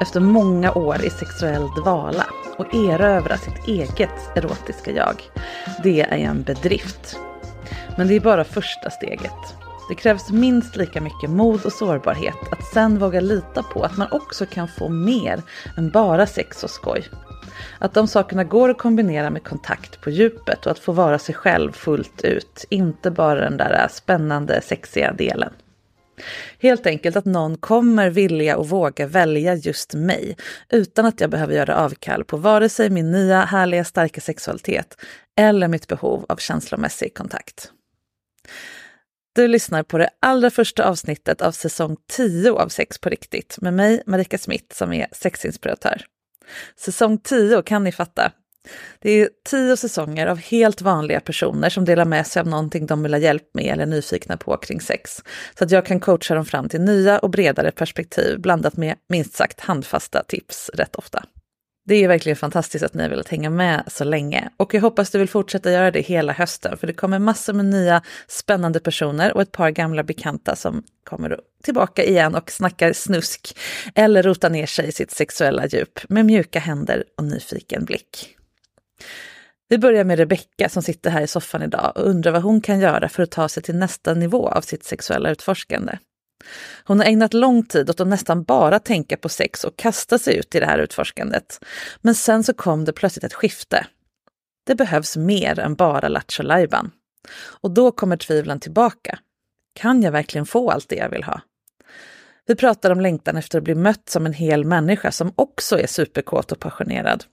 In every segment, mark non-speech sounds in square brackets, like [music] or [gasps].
efter många år i sexuell dvala och erövra sitt eget erotiska jag, det är en bedrift. Men det är bara första steget. Det krävs minst lika mycket mod och sårbarhet att sen våga lita på att man också kan få mer än bara sex och skoj. Att de sakerna går att kombinera med kontakt på djupet och att få vara sig själv fullt ut, inte bara den där spännande sexiga delen. Helt enkelt att någon kommer vilja och våga välja just mig utan att jag behöver göra avkall på vare sig min nya härliga starka sexualitet eller mitt behov av känslomässig kontakt. Du lyssnar på det allra första avsnittet av säsong 10 av Sex på riktigt med mig, Marika Smith, som är sexinspiratör. Säsong 10 kan ni fatta, det är tio säsonger av helt vanliga personer som delar med sig av någonting de vill ha hjälp med eller är nyfikna på kring sex. Så att jag kan coacha dem fram till nya och bredare perspektiv blandat med minst sagt handfasta tips rätt ofta. Det är verkligen fantastiskt att ni har velat hänga med så länge och jag hoppas du vill fortsätta göra det hela hösten för det kommer massor med nya spännande personer och ett par gamla bekanta som kommer tillbaka igen och snackar snusk eller rotar ner sig i sitt sexuella djup med mjuka händer och nyfiken blick. Vi börjar med Rebecka som sitter här i soffan idag och undrar vad hon kan göra för att ta sig till nästa nivå av sitt sexuella utforskande. Hon har ägnat lång tid åt att nästan bara tänka på sex och kasta sig ut i det här utforskandet. Men sen så kom det plötsligt ett skifte. Det behövs mer än bara lattjo lajban. Och då kommer tvivlen tillbaka. Kan jag verkligen få allt det jag vill ha? Vi pratar om längtan efter att bli mött som en hel människa som också är superkåt och passionerad.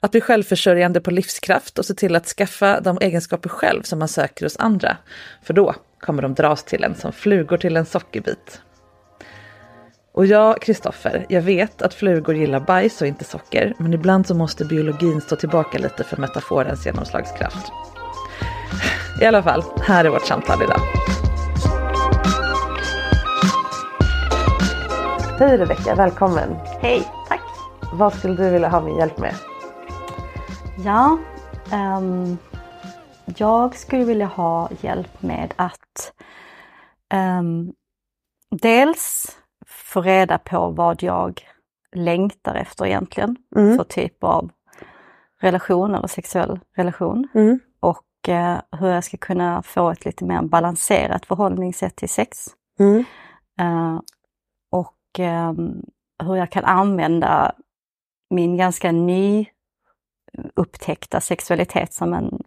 Att bli självförsörjande på livskraft och se till att skaffa de egenskaper själv som man söker hos andra. För då kommer de dras till en som flugor till en sockerbit. Och ja, Kristoffer, jag vet att flugor gillar bajs och inte socker, men ibland så måste biologin stå tillbaka lite för metaforens genomslagskraft. [sighs] I alla fall, här är vårt samtal idag. Hej Rebecka, välkommen! Hej! Vad skulle du vilja ha min hjälp med? Ja, um, jag skulle vilja ha hjälp med att um, dels få reda på vad jag längtar efter egentligen mm. för typ av relation eller sexuell relation. Mm. Och uh, hur jag ska kunna få ett lite mer balanserat förhållningssätt till sex. Mm. Uh, och um, hur jag kan använda min ganska ny upptäckta sexualitet som en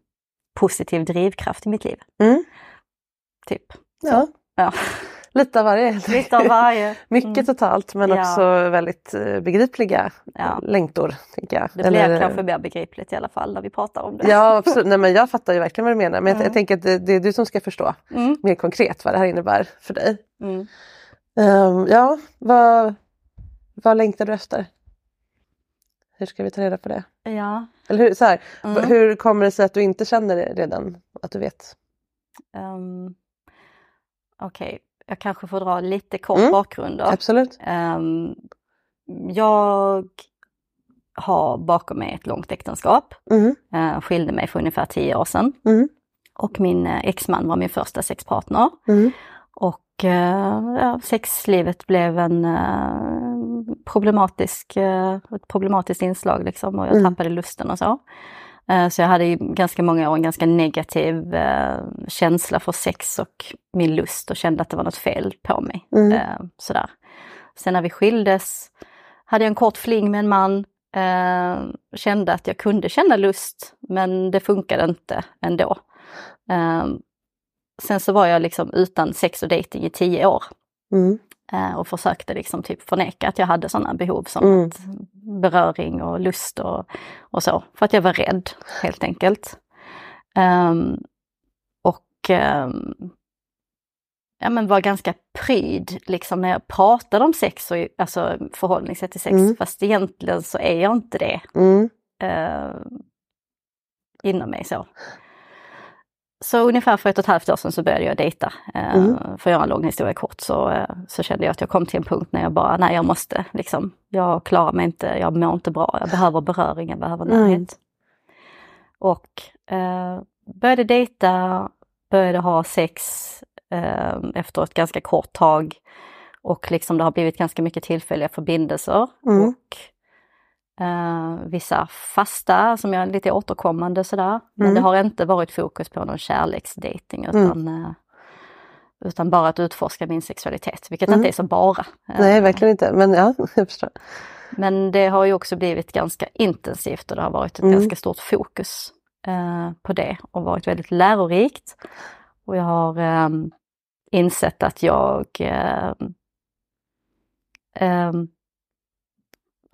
positiv drivkraft i mitt liv. Mm. Typ. Ja. ja. Lite av varje. Lite av varje. [laughs] Mycket mm. totalt men ja. också väldigt eh, begripliga ja. längtor. Tänker jag. Det blir Eller... kanske mer begripligt i alla fall när vi pratar om det. Ja absolut, Nej, men jag fattar ju verkligen vad du menar men mm. jag, jag, tänker att det, det, är du som ska förstå mm. mer konkret vad det här innebär för dig. Um, ja, vad, vad längtar du efter? Hur ska vi ta reda på det? Ja. Eller hur, så här, mm. hur kommer det sig att du inte känner det redan, att du vet? Um, Okej, okay. jag kanske får dra lite kort mm. bakgrund då. Absolut. Um, jag har bakom mig ett långt äktenskap. Mm. Eh, skilde mig för ungefär tio år sedan. Mm. Och min eh, exman var min första sexpartner. Mm. Och ja, sexlivet blev en eh, problematisk, eh, ett problematiskt inslag liksom och jag Mm. tappade lusten och så. Eh, så jag hade i ganska många år en ganska negativ eh, känsla för sex och min lust och kände att det var något fel på mig. Mm. Sådär. Sen när vi skildes hade jag en kort fling med en man. Kände att jag kunde känna lust men det funkade inte ändå. Sen så var jag liksom utan sex och dating i tio år Mm. Eh, och försökte liksom typ förneka att jag hade sådana behov som Mm. beröring och lust och, och så. För att jag var rädd helt enkelt. Ehm, och ehm, ja, men var ganska pryd liksom när jag pratade om sex och alltså förhållningssätt till sex. Mm. Fast egentligen så är jag inte det Mm. eh, inom mig så. Så ungefär för ett och ett halvt år sedan så började jag dejta. Eh, Mm. För att göra en lång historia kort så, eh, så kände jag att jag kom till en punkt när jag bara, nej jag måste liksom, jag klarar mig inte, jag mår inte bra, jag behöver beröring, jag behöver Mm. närhet. Och eh, började dejta, började ha sex eh, efter ett ganska kort tag. Och liksom det har blivit ganska mycket tillfälliga förbindelser. Mm. Och eh, vissa fasta som jag är lite återkommande sådär. Men Mm. det har inte varit fokus på någon kärleksdating utan, eh, utan bara att utforska min sexualitet, vilket Mm. inte är så bara. Eh, Nej, verkligen inte. Men ja, [laughs] jag förstår. men det har ju också blivit ganska intensivt och det har varit ett Mm. ganska stort fokus eh, på det och varit väldigt lärorikt. Och jag har ehm, insett att jag ehm, ehm,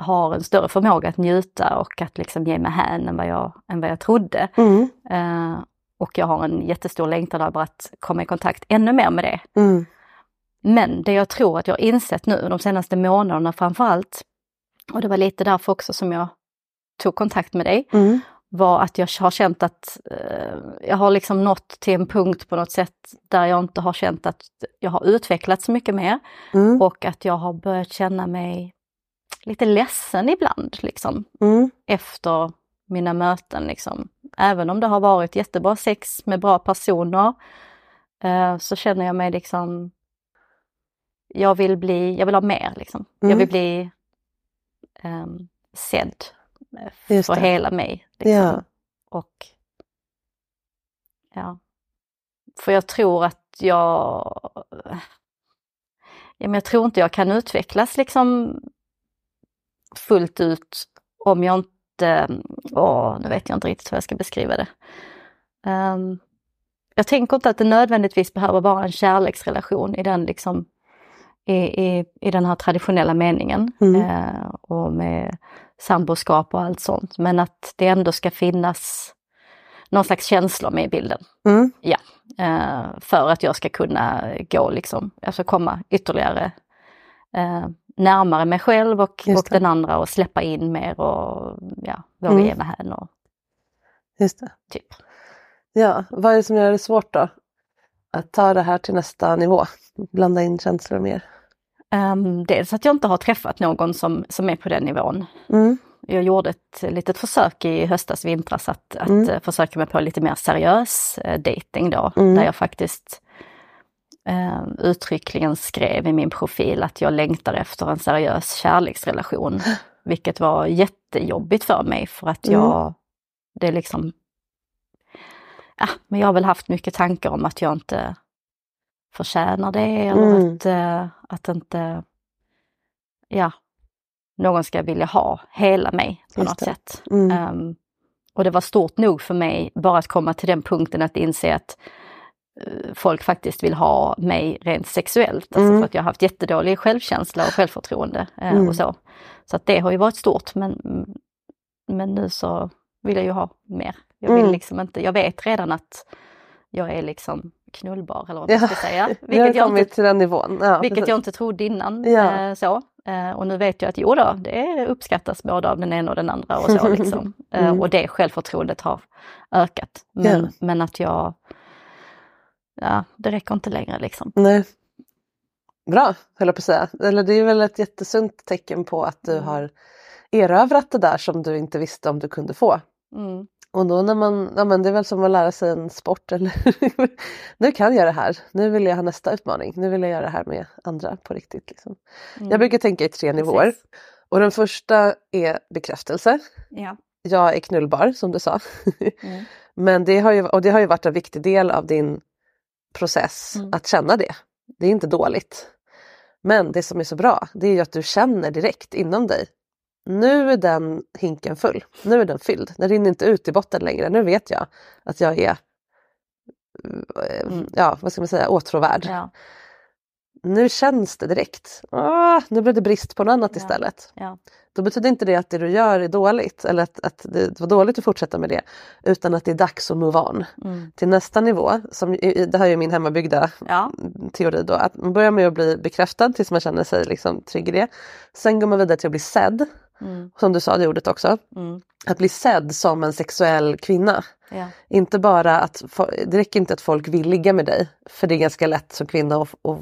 har en större förmåga att njuta och att liksom ge mig hän än vad jag, än vad jag trodde. Mm. Eh, och jag har en jättestor längtan över att komma i kontakt ännu mer med det. Mm. Men det jag tror att jag har insett nu de senaste månaderna framförallt, och det var lite därför också som jag tog kontakt med dig, Mm. var att jag har känt att eh, jag har liksom nått till en punkt på något sätt där jag inte har känt att jag har utvecklats så mycket mer Mm. och att jag har börjat känna mig lite ledsen ibland liksom Mm. efter mina möten. Liksom. Även om det har varit jättebra sex med bra personer eh, så känner jag mig liksom jag vill bli, jag vill ha mer liksom. Jag Mm. vill bli sedd eh, Just för det. hela mig. Liksom. Ja. Och ja, för jag tror att jag ja, men jag tror inte jag kan utvecklas liksom fullt ut om jag inte, åh, nu vet jag inte riktigt hur jag ska beskriva det. Ehm, jag tänker inte att det nödvändigtvis behöver vara en kärleksrelation i den liksom i, i, i den här traditionella meningen Mm. eh, och med samboskap och allt sånt. Men att det ändå ska finnas någon slags känslor med i bilden. Mm. Eh, för att jag ska kunna gå liksom, alltså komma ytterligare eh, närmare mig själv och, och den andra och släppa in mer och ja, våga Mm. ge mig hän och Just det. typ. Ja, vad är det som gör det svårt då? Att ta det här till nästa nivå? Blanda in känslor mer. Um, dels att jag inte har träffat någon som, som är på den nivån. Mm. Jag gjorde ett litet försök i höstas, vintras att, att Mm. försöka mig på lite mer seriös eh, dating då. Mm. Där jag faktiskt eh, uttryckligen skrev i min profil att jag längtar efter en seriös kärleksrelation. [laughs] Vilket var jättejobbigt för mig för att Mm. jag, det är liksom, ja, men jag har väl haft mycket tankar om att jag inte förtjänar det eller Mm. att, eh, att inte, ja, någon ska vilja ha hela mig på Just något det. sätt. Mm. Ehm, och det var stort nog för mig bara att komma till den punkten att inse att folk faktiskt vill ha mig rent sexuellt. Alltså Mm. för att jag har haft jättedålig självkänsla och självförtroende eh, Mm. och så. Så att det har ju varit stort men, men nu så vill jag ju ha mer. Jag vill Mm. liksom inte, jag vet redan att jag är liksom knullbar eller vad man ska säga. [laughs] Vilket jag kommit inte till den nivån. Ja, vilket precis. jag inte trodde innan. Ja. Eh, så. Eh, och nu vet jag att jo då, det uppskattas både av den ena och den andra och så [laughs] liksom. Eh, Mm. och det självförtroendet har ökat. Men, Ja. men att jag, ja det räcker inte längre liksom. Nej. Bra, höll jag på att säga. Eller det är väl ett jättesunt tecken på att du Mm. har erövrat det där som du inte visste om du kunde få. Mm. Och då när man, ja men det är väl som att lära sig en sport eller [laughs] nu kan jag det här, nu vill jag ha nästa utmaning, nu vill jag göra det här med andra på riktigt. Liksom. Jag brukar tänka i tre nivåer. Precis. Och den första är bekräftelse. Ja. Jag är knullbar som du sa. Mm. [laughs] Men det har ju, och det har ju varit en viktig del av din process Mm. att känna det. Det är inte dåligt. Men det som är så bra det är ju att du känner direkt inom dig. Nu är den hinken full. Nu är den fylld. Den rinner inte ut i botten längre. Nu vet jag att jag är eh, Mm. ja, vad ska man säga, åtråvärd. Ja. Nu känns det direkt. Ah, nu blev det brist på något annat Ja. istället. Ja. Då betyder inte det att det du gör är dåligt eller att, att det var dåligt att fortsätta med det. Utan att det är dags att move on Mm. till nästa nivå. Som, det här är min hemmabyggda Ja. teori då. Att man börjar med att bli bekräftad tills man känner sig liksom trygg i det. Sen går man vidare till att bli sedd. Mm. Som du sa det ordet också. Mm. Att bli sedd som en sexuell kvinna. Ja. Inte bara att, det räcker inte att folk vill ligga med dig. För det är ganska lätt som kvinna att, att,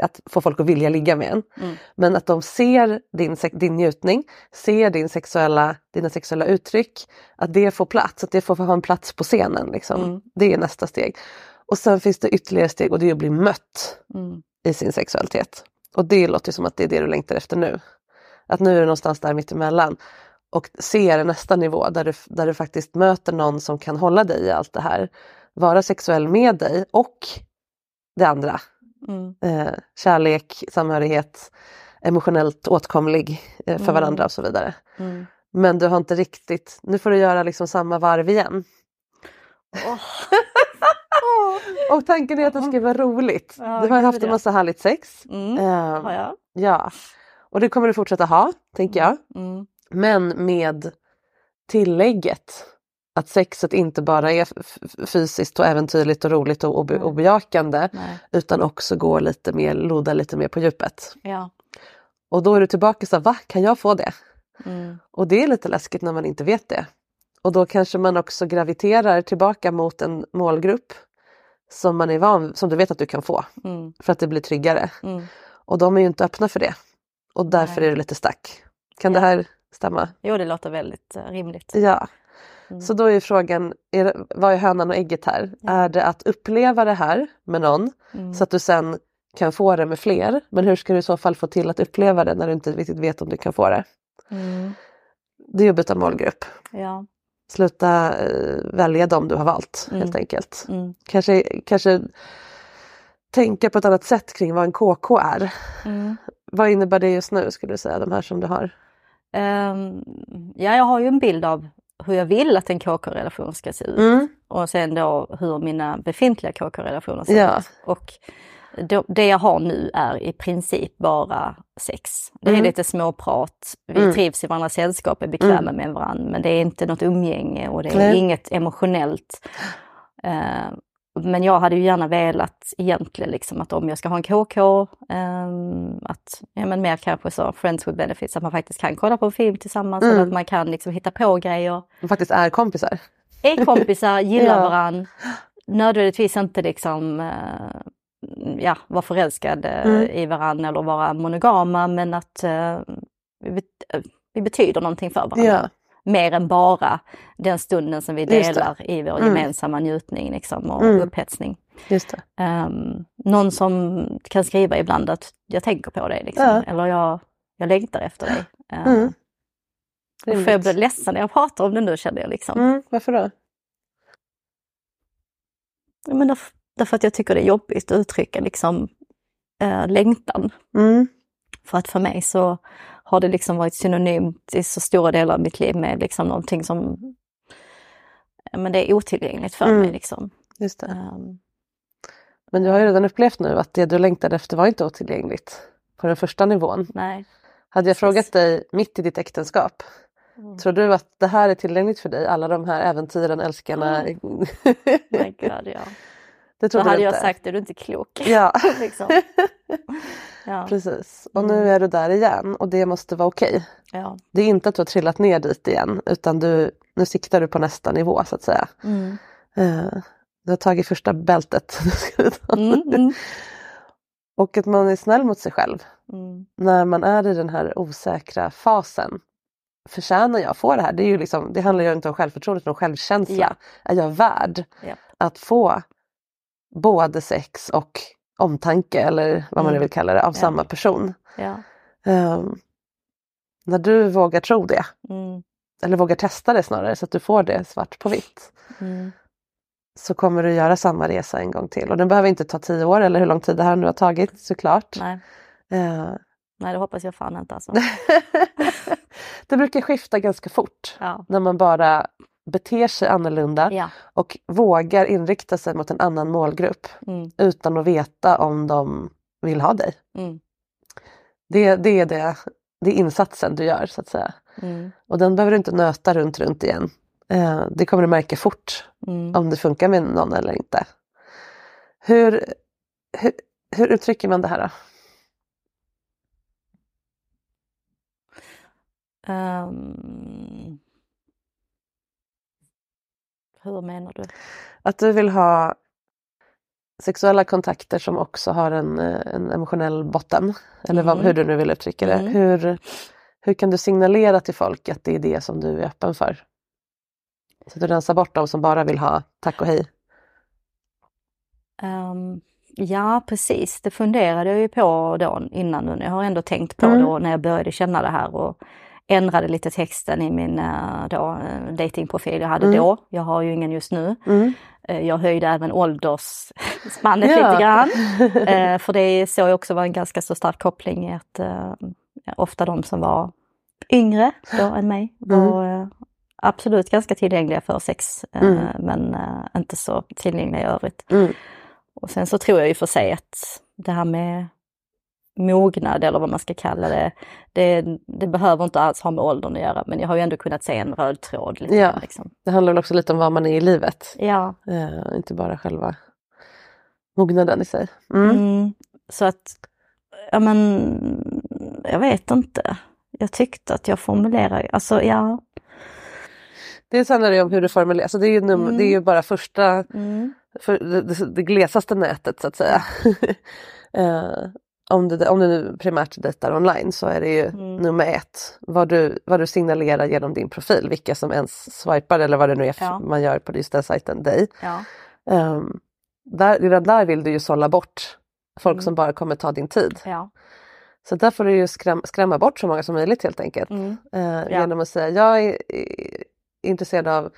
att få folk att vilja ligga med en. Mm. Men att de ser din, din njutning, ser din sexuella, dina sexuella uttryck. Att det får plats, att det får ha en plats på scenen. Liksom. Mm. Det är nästa steg. Och sen finns det ytterligare steg och det är att bli mött Mm. i sin sexualitet. Och det låter som att det är det du längtar efter nu. Att nu är du någonstans där mittemellan. Och ser nästa nivå där du, där du faktiskt möter någon som kan hålla dig i allt det här. Vara sexuell med dig och det andra. Mm. Eh, kärlek, samhörighet, emotionellt åtkomlig eh, för Mm. varandra och så vidare. Mm. Men du har inte riktigt, nu får du göra liksom samma varv igen. Åh. [laughs] Och tanken är att det ska vara roligt. Ja, du har haft en massa härligt sex. Eh, Har jag? Ja, och det kommer du fortsätta ha, tänker jag. Mm. Men med tillägget att sexet inte bara är fysiskt och äventyrligt och roligt och, och, och bejakande Nej. utan också går lite mer, loda lite mer på djupet. Ja. Och då är du tillbaka så här, va, kan jag få det? Mm. Och det är lite läskigt när man inte vet det. Och då kanske man också graviterar tillbaka mot en målgrupp som man är van som du vet att du kan få Mm. för att det blir tryggare. Mm. Och de är ju inte öppna för det. Och därför Nej. är du lite stack. Kan Ja. det här stämma? Jo, det låter väldigt eh, rimligt. Ja. Mm. Så då är frågan, är det, vad är hönan och ägget här? Ja. Är det att uppleva det här med någon Mm. så att du sen kan få det med fler? Men hur ska du i så fall få till att uppleva det när du inte riktigt vet om du kan få det? Mm. Det är att byta målgrupp. Ja. Sluta eh, välja dem du har valt Mm. helt enkelt. Mm. Kanske, kanske tänka på ett annat sätt kring vad en KK är. Mm. Vad innebär det just nu skulle du säga, de här som du har? Ehm, ja, jag har ju en bild av hur jag vill att en KK-relation ska se ut. Mm. Och sen då hur mina befintliga KK-relationer ser Ja. ut. Och då, det jag har nu är i princip bara sex. Det är Mm. lite småprat, vi Mm. trivs i varandras sällskap, är bekväma med varandra. Men det är inte något umgänge och det är Nej. inget emotionellt. Eh, men jag hade ju gärna velat egentligen liksom att om jag ska ha en KK, ehm, att ja, men mer kanske så friends with benefits, att man faktiskt kan kolla på en film tillsammans Mm. eller att man kan liksom hitta på grejer De faktiskt är kompisar. är kompisar, [laughs] gillar Ja. varann. Nödvändigtvis inte liksom eh, ja, vara förälskad eh, Mm. i varann eller vara monogama men att eh, vi betyder någonting för varandra. Ja. Mer än bara den stunden som vi delar i vår Mm. gemensamma njutning liksom, och Mm. upphetsning. Um, någon som kan skriva ibland att jag tänker på dig liksom, Ja. eller jag, jag längtar efter dig. Uh, Mm. Jag blir ledsen när jag pratar om det nu känner jag liksom. Mm, varför då? Ja, Men därför, därför att jag tycker det är jobbigt att uttrycka liksom eh, längtan. Mm. För att för mig så har det liksom varit synonymt i så stora delar av mitt liv med liksom någonting som men det är otillgängligt för Mm. mig. Liksom. Just. Ehm, Men du har ju redan upplevt nu att det du längtade efter var inte otillgängligt på den första nivån. nej. Hade jag Precis. frågat dig mitt i ditt äktenskap, Mm. tror du att det här är tillgängligt för dig? Alla de här äventyren, älskarna? [laughs] My God, ja. Det Då tror du hade inte? jag sagt, är du inte klok? [laughs] Ja, [laughs] liksom. [laughs] ja. precis. Och Mm. nu är du där igen och det måste vara okej. ja. Det är inte att du har trillat ner dit igen utan du, nu siktar du på nästa nivå så att säga. Mm. Eh, du har tagit första bältet. Mm, mm, Och att man är snäll mot sig själv mm, när man är i den här osäkra fasen. förtjänar jag att få det här? Det, är ju liksom, det handlar ju inte om självförtroende utan om självkänsla. Ja. Är jag värd Japp. att få både sex och omtanke eller vad man nu Mm. vill kalla det av samma person? Ehm, när du vågar tro det, Mm. eller vågar testa det snarare så att du får det svart på vitt Mm. så kommer du göra samma resa en gång till. Och den behöver inte ta tio år eller hur lång tid det här nu har tagit såklart. Nej. Eh, Nej, det hoppas jag fan inte alltså. [laughs] det brukar skifta ganska fort Ja. när man bara beter sig annorlunda Ja. och vågar inrikta sig mot en annan målgrupp Mm. utan att veta om de vill ha dig. Mm. Det, det, är det, det är insatsen du gör så att säga. Mm. Och den behöver du inte nöta runt runt igen. Eh, det kommer du märka fort Mm. om det funkar med någon eller inte. Hur, hur, hur uttrycker man det här då? Ehm. Hur menar du? Att du vill ha sexuella kontakter som också har en, eh, en emotionell botten. Eller vad, Mm. hur du nu vill uttrycka det. Mm. Hur, hur kan du signalera till folk att det är det som du är öppen för? Så att du rensar bort de som bara vill ha tack och hej. Ehm, ja, precis. Det funderade jag ju på då innan nu. Jag har ändå tänkt på Mm. då när jag började känna det här och ändrade lite texten i min eh, då, datingprofil jag hade Mm. då. Jag har ju ingen just nu. Mm. Eh, Jag höjde även åldersspannet [laughs] Ja. lite grann. [laughs] Eh, för det såg jag också var en ganska så stark koppling i att ofta de som var yngre då än mig var eh, absolut ganska tillgängliga för sex Mm. men inte så tillgängliga i övrigt. Mm. Och sen så tror jag ju för sig att det här med mognad eller vad man ska kalla det, det, det behöver inte alls ha med åldern att göra men jag har ju ändå kunnat se en röd tråd. Lite, Ja. liksom. Det handlar väl också lite om vad man är i livet. ja. Eh, inte bara själva mognaden i sig. Mm. Mm, så att, ja men, jag vet inte. Jag tyckte att jag formulerade, alltså ja. Det handlar ju om hur du formulerar, alltså det, är ju num- Mm. det är ju bara första Mm, för det, det, det glesaste nätet så att säga. [laughs] eh, om, du, om du nu primärt dejtar online så är det ju Mm. nummer ett vad du, vad du signalerar genom din profil, vilka som ens swipar eller vad det nu är Ja. man gör på just den sajten, dig. ja. Um, där, redan där vill du ju sålla bort folk Mm. som bara kommer ta din tid. ja. Så där får du ju skräm, skrämma bort så många som möjligt helt enkelt. Mm, Ja. Genom att säga jag är, är intresserad av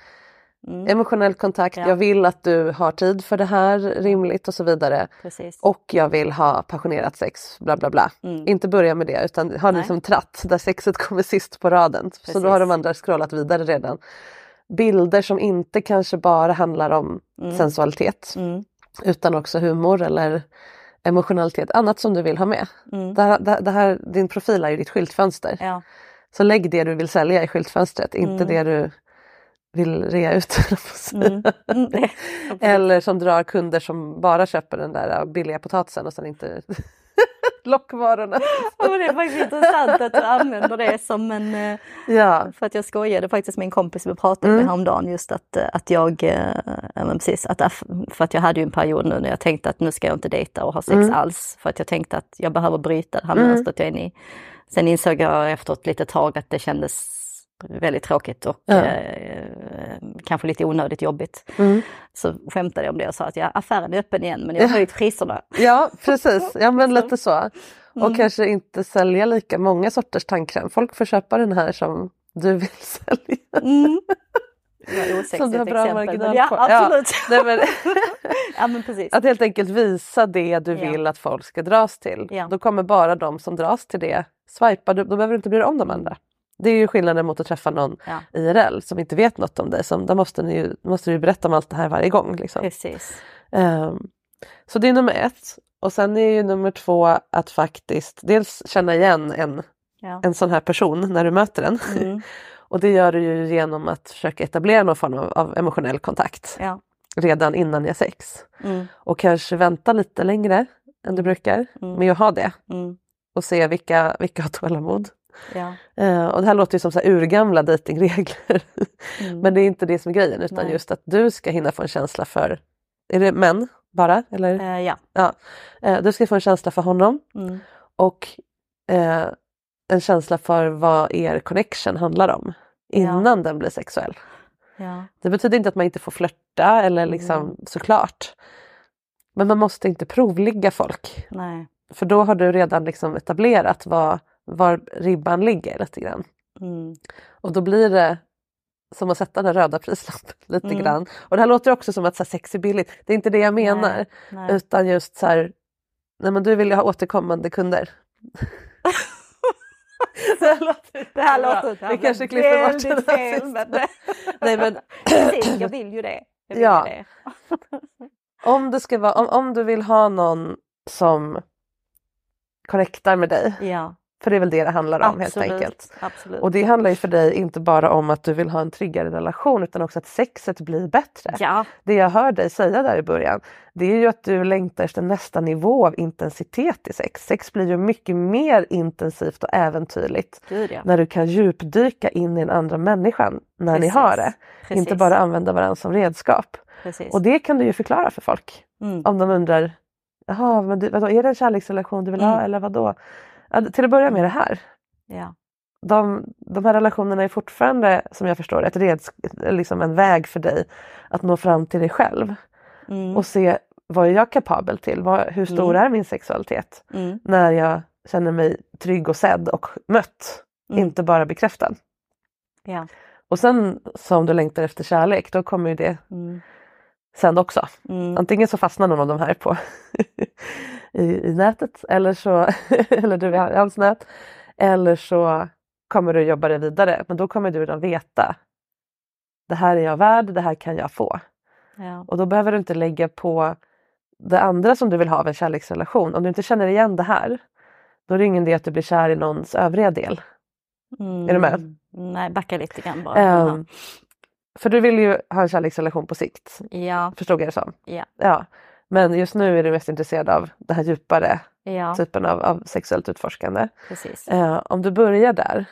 mm, emotionell kontakt, Ja. jag vill att du har tid för det här rimligt och så vidare. precis. Och jag vill ha passionerat sex, bla bla bla. Mm, Inte börja med det utan ha Nej. liksom tratt där sexet kommer sist på raden. Så Precis. då har de andra scrollat vidare redan. Bilder som inte kanske bara handlar om Mm. sensualitet mm, utan också humor eller emotionalitet, annat som du vill ha med. mm, Det här, det, det här, din profil är ju ditt skyltfönster. ja. Så lägg det du vill sälja i skyltfönstret, inte Mm. det du vill rea ut. [laughs] Mm, mm, Eller som drar kunder som bara köper den där äh, billiga potatisen och sen inte [laughs] lockvarorna. Ja, det är faktiskt intressant att du använder det som en... eh, Ja, För att jag skojade faktiskt med en kompis vi pratade Mm. med häromdagen just att, eh, att jag, ja men precis, att, för att jag hade ju en period nu när jag tänkte att nu ska jag inte dejta och ha sex Mm. alls. För att jag tänkte att jag behöver bryta det här Mm. mönstret jag är inne i. Sen insåg jag efter ett litet tag att det kändes väldigt tråkigt och Ja. eh, kanske lite onödigt jobbigt. Mm. Så skämtade jag om det och sa att ja, affären är öppen igen men jag har höjt priserna. [laughs] ja precis. Ja men lite så. Och Mm. kanske inte sälja lika många sorters tandkräm. Folk får köpa den här som du vill [laughs] sälja. Mm. [laughs] Som du har bra exempel, marginal ja, på. absolut. Nej, men, Ja, men precis. att helt enkelt visa det du Ja. vill att folk ska dras till. Ja. Då kommer bara de som dras till det swipa, då behöver du inte bry dig om de andra. Det är ju skillnaden mot att träffa någon Ja. IRL som inte vet något om dig. Som, där måste, ni ju, måste du berätta om allt det här varje gång. Liksom. Precis. Ehm, så det är nummer ett. Och sen är ju nummer två att faktiskt dels känna igen en, Ja. en sån här person när du möter den. Mm. [laughs] Och det gör du ju genom att försöka etablera någon form av, av emotionell kontakt Ja. redan innan ni har sex. Mm. Och kanske vänta lite längre än du brukar Mm. med att ha det Mm. och se vilka, vilka har tålamod. Ja. Eh, och det här låter ju som så här urgamla dejtingregler. Mm. Men det är inte det som är grejen utan Nej. just att du ska hinna få en känsla för, är det män bara? Eller? Eh, ja. Ja. Eh, du ska få en känsla för honom Mm. och en känsla för vad er connection handlar om innan den blir sexuell. Ja. Det betyder inte att man inte får flörta eller liksom Mm. såklart. Men man måste inte provligga folk. Nej. För då har du redan liksom etablerat vad, var ribban ligger lite grann. Mm. Och då blir det som att sätta den röda prislappen [laughs] lite Mm. grann. Och det här låter också som att så här, sex är billigt. Det är inte det jag menar. Nej. Nej. Utan just så här, nej men du vill ju ha återkommande kunder. [laughs] det här låter, [laughs] Det här låter Vi kanske klipper bort den här sista. Nej men [clears throat] Precis, jag vill ju det. Vill Ja. det. om, det ska vara, om, om du vill ha någon som connectar med dig, Ja, för det är väl det det handlar om helt absolut. enkelt. absolut. Och det handlar ju för dig inte bara om att du vill ha en tryggare relation utan också att sexet blir bättre. Ja, Det jag hör dig säga där i början det är ju att du längtar efter nästa nivå av intensitet i sex. Sex blir ju mycket mer intensivt och äventyrligt gud ja. när du kan djupdyka in i den andra människan när ni Precis. har det. Precis. Inte bara använda varandra som redskap. Precis. Och det kan du ju förklara för folk. Mm. Om de undrar, jaha, men du, vadå, är det en kärleksrelation du vill ha Mm. eller vadå? Ja, till att börja med det här. Ja. De, de här relationerna är fortfarande, som jag förstår ett reds, liksom en väg för dig att nå fram till dig själv Mm. och se vad är jag kapabel till? Vad, hur stor Mm. är min sexualitet? Mm. När jag känner mig trygg och sedd och mött, Mm. inte bara bekräftad. Ja. Och sen som du längtar efter kärlek, då kommer ju det Mm. Sen också. Mm. Antingen så fastnar någon av de här på [laughs] i, i nätet eller så [laughs] eller du i hans nät. Eller så kommer du jobba dig vidare men då kommer du redan veta det här är jag värd, det här kan jag få. Ja. Och då behöver du inte lägga på det andra som du vill ha av en kärleksrelation. Om du inte känner igen det här då är det ingen idé att du blir kär i någons övriga del. Mm. Är du med? Nej, backa lite grann bara. Ehm, för du vill ju ha en kärleksrelation på sikt, ja, förstod jag det som. Ja. ja. Men just nu är du mest intresserad av den här djupare ja, typen av, av sexuellt utforskande. precis. Eh, om du börjar där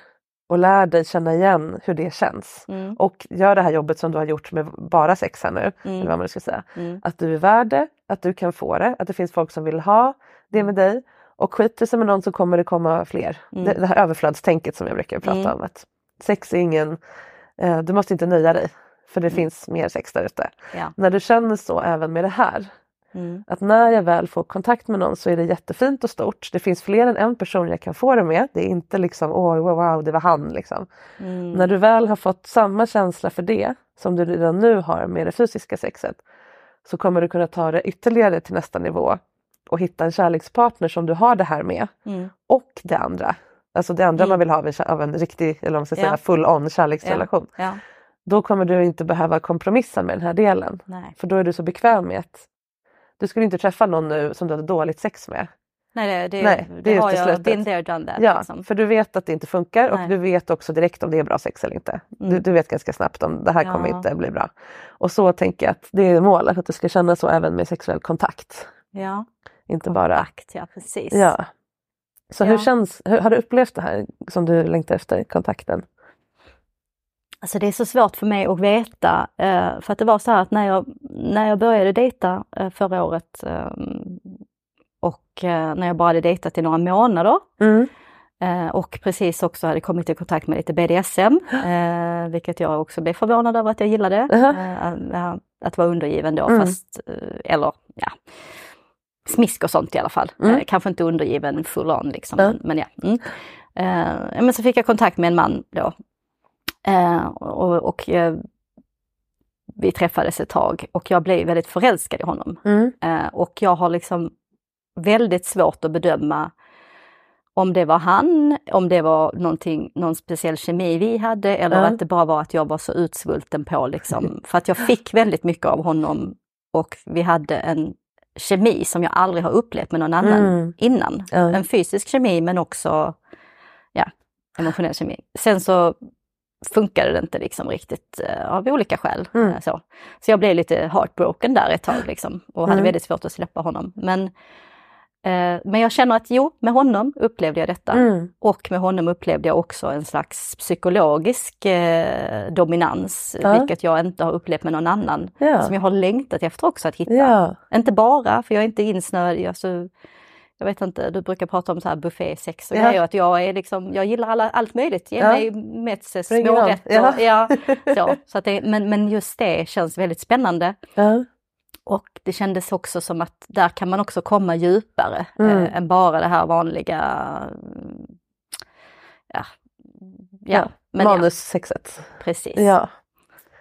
och lär dig känna igen hur det känns Mm. och gör det här jobbet som du har gjort med bara sex här nu, eller Mm. vad man ska säga. Mm. Att du är värd det, att du kan få det, att det finns folk som vill ha det med dig. Och skiter sig med någon så kommer det komma fler. Mm. Det, det här överflödstänket som jag brukar prata Mm. om. Att sex är ingen, du måste inte nöja dig för det Mm. finns mer sex där ute. Ja. När du känner så även med det här, Mm. att när jag väl får kontakt med någon så är det jättefint och stort. Det finns fler än en person jag kan få det med. Det är inte liksom åh wow, wow det var han liksom. Mm. När du väl har fått samma känsla för det som du redan nu har med det fysiska sexet så kommer du kunna ta det ytterligare till nästa nivå och hitta en kärlekspartner som du har det här med Mm. och det andra. Alltså det andra Mm. man vill ha av en, av en riktig, eller om man ska säga Ja. full on kärleksrelation. Då kommer du inte behöva kompromissa med den här delen. Nej. För då är du så bekväm med att du skulle inte träffa någon nu som du hade dåligt sex med. Nej, det, det, Nej, det det har jag been there, done that. Ja, liksom. för du vet att det inte funkar och Nej. du vet också direkt om det är bra sex eller inte. Du, Mm. du vet ganska snabbt om det här kommer Ja. inte bli bra. Och så tänker jag att det är målet, att du ska känna så även med sexuell kontakt. ja. Inte bara... Akt, ja precis. Ja. Så hur Ja. känns, hur, har du upplevt det här som du längtar efter, kontakten? Alltså det är så svårt för mig att veta. eh, För att det var så här att när jag, när jag började dejta eh, förra året eh, och när jag bara hade dejtat i några månader Mm. och precis också hade kommit i kontakt med lite BDSM, [gasps] vilket jag också blev förvånad över att jag gillade. Mhm. Eh, Att vara undergiven då, Mm. fast, eller ja, smisk och sånt i alla fall. Mm. Eh, Kanske inte undergiven full on liksom, Ja. men, ja. Mm. Eh, Men så fick jag kontakt med en man då. Eh, Och, och eh, vi träffades ett tag och jag blev väldigt förälskad i honom. Mm. Eh, Och jag har liksom väldigt svårt att bedöma om det var han, om det var någonting, någon speciell kemi vi hade eller Ja. att det bara var att jag var så utsvulten på liksom. [laughs] För att jag fick väldigt mycket av honom och vi hade en kemi som jag aldrig har upplevt med någon annan Mm. innan. Ja. En fysisk kemi men också ja, emotionell kemi. Sen så funkade det inte liksom riktigt eh, av olika skäl. Mm. eh, Så. så jag blev lite heartbroken där ett tag liksom, och hade Mm. väldigt svårt att släppa honom. Men, men jag känner att jo, med honom upplevde jag detta. Mm. Och med honom upplevde jag också en slags psykologisk eh, dominans, Ja. vilket jag inte har upplevt med någon annan. Ja. Som jag har längtat efter också att hitta. Ja. Inte bara, för jag är inte insnöad, alltså, jag vet inte, du brukar prata om så här buffésex och Ja. grejer, att jag är liksom, jag gillar alla, allt möjligt. Ge Ja. mig on. smårätter. Ja. Ja. [laughs] så, så att det, men, men just det känns väldigt spännande. Ja. Och det kändes också som att där kan man också komma djupare Mm. eh, än bara det här vanliga, mm, ja, ja, ja, Manussexet. precis. Ja.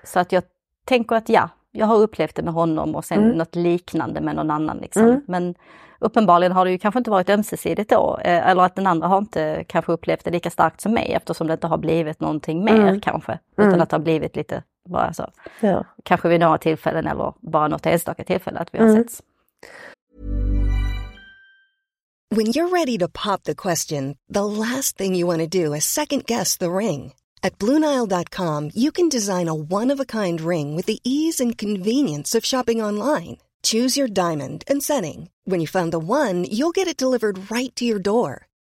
Så att jag tänker att ja, jag har upplevt det med honom och sen Mm. något liknande med någon annan. Liksom. Mm. Men uppenbarligen har det ju kanske inte varit ömsesidigt då, eh, eller att den andra har inte kanske upplevt det lika starkt som mig eftersom det inte har blivit någonting mer Mm. kanske. Mm. Utan att det har blivit lite bara så. Ja. Kanske vid några tillfällen eller bara något enstaka tillfälle att vi har Mm. setts. When you're ready to pop the question, the last thing you want to do is second guess the ring. At Bluenile.com, you can design a one of a kind ring with the ease and convenience of shopping online. Choose your diamond and setting. When you find the one, you'll get it delivered right to your door.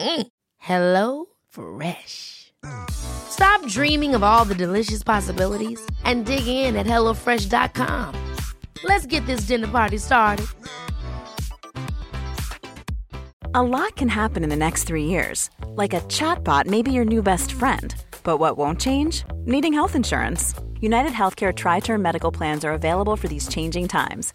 Mm. Hello Fresh. Stop dreaming of all the delicious possibilities and dig in at HelloFresh.com. Let's get this dinner party started. A lot can happen in the next three years. Like a chatbot may be your new best friend. But what won't change? Needing health insurance. United Healthcare Tri Term Medical Plans are available for these changing times.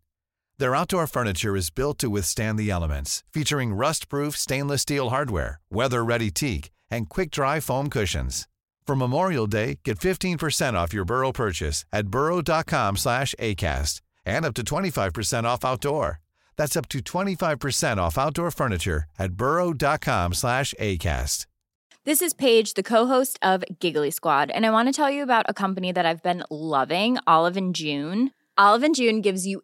Their outdoor furniture is built to withstand the elements, featuring rust-proof stainless steel hardware, weather-ready teak, and quick-dry foam cushions. For Memorial Day, get 15% off your Burrow purchase at burrow.com slash ACAST and up to 25% off outdoor. That's up to 25% off outdoor furniture at burrow.com slash ACAST. This is Paige, the co-host of Giggly Squad, and I want to tell you about a company that I've been loving, Olive June. Olive and June gives you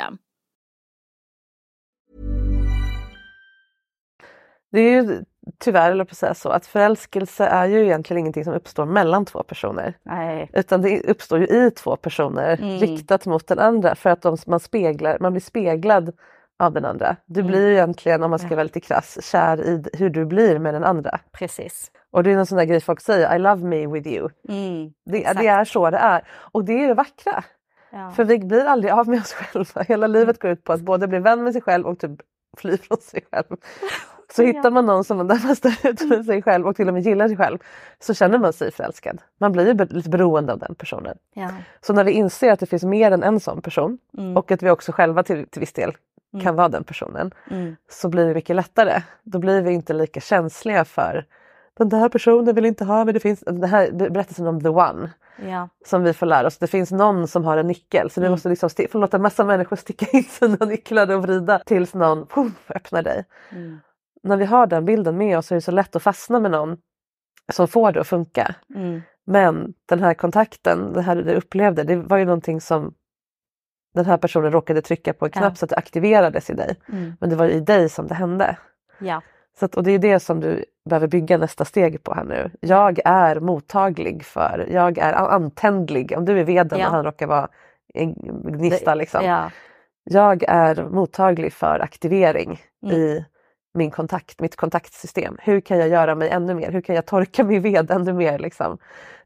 Det är ju tyvärr, eller på att säga så, att förälskelse är ju egentligen ingenting som uppstår mellan två personer. Nej. Utan det uppstår ju i två personer Mm. riktat mot den andra för att de, man, speglar, man blir speglad av den andra. Du Mm. blir ju egentligen, om man ska vara lite krass, kär i hur du blir med den andra. Precis. Och det är en sån där grej folk säger, I love me with you. Mm. Det, det är så det är. Och det är det vackra. Ja. För vi blir aldrig av med oss själva. Hela livet går ut på att både bli vän med sig själv och typ fly från sig själv. [laughs] Så hittar man någon som man närmast står ut med sig själv och till och med gillar sig själv så känner man sig förälskad. Man blir ju lite beroende av den personen. Ja. Så när vi inser att det finns mer än en sån person Mm. och att vi också själva till, till viss del kan vara den personen Mm. så blir det mycket lättare. Då blir vi inte lika känsliga för den där personen vill inte ha mig. Det finns den här berättelsen om the one Ja. som vi får lära oss. Det finns någon som har en nyckel så vi Mm. måste liksom få låta massa människor sticka in [laughs] sina nycklar och vrida tills någon puff, öppnar dig. Mm. När vi har den bilden med oss är det så lätt att fastna med någon som får det att funka. Mm. Men den här kontakten, det här du upplevde, det var ju någonting som den här personen råkade trycka på en knapp Ja. så att det aktiverades i dig. Mm. Men det var i dig som det hände. Ja. Så att, och det är det som du behöver bygga nästa steg på här nu. Jag är mottaglig för, jag är an- antändlig. Om du är veden Ja. och han råkar vara en gnista liksom. Ja. Jag är mottaglig för aktivering Mm. i min kontakt, mitt kontaktsystem. Hur kan jag göra mig ännu mer? Hur kan jag torka min ved ännu mer? Liksom?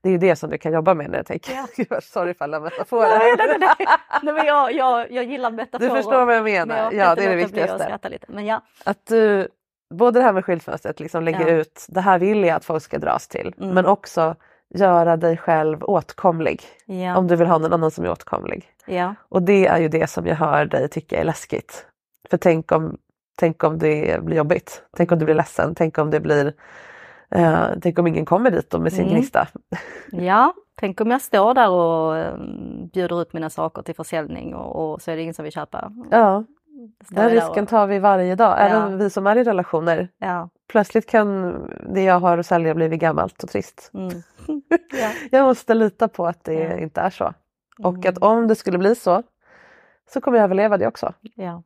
Det är ju det som du kan jobba med när jag tänker. Ja. [laughs] Sorry för alla metaforer. Nej, nej, nej, nej. men jag, jag, jag gillar metaforer. Du förstår vad jag men menar. jag kan ja, det är det att viktigaste. lite. Men ja. Att du, både det här med skyltfönstret, liksom lägger Ja. ut det här vill jag att folk ska dras till. Mm. Men också göra dig själv åtkomlig. Ja. Om du vill ha någon annan som är åtkomlig. ja. Och det är ju det som jag hör dig tycka är läskigt. För tänk om, tänk om det blir jobbigt. Tänk om du blir ledsen. Tänk om det blir eh, Tänk om ingen kommer dit med sin Mm. gnista. ja, tänk om jag står där och um, bjuder ut mina saker till försäljning och, och så är det ingen som vill köpa. Ja, den risken och- tar vi varje dag. Även Ja. vi som är i relationer. Ja. Plötsligt kan det jag har att sälja bli gammalt och trist. Mm. [laughs] ja. Jag måste lita på att det Ja. inte är så. Och Mm. att om det skulle bli så så kommer jag överleva det också. ja.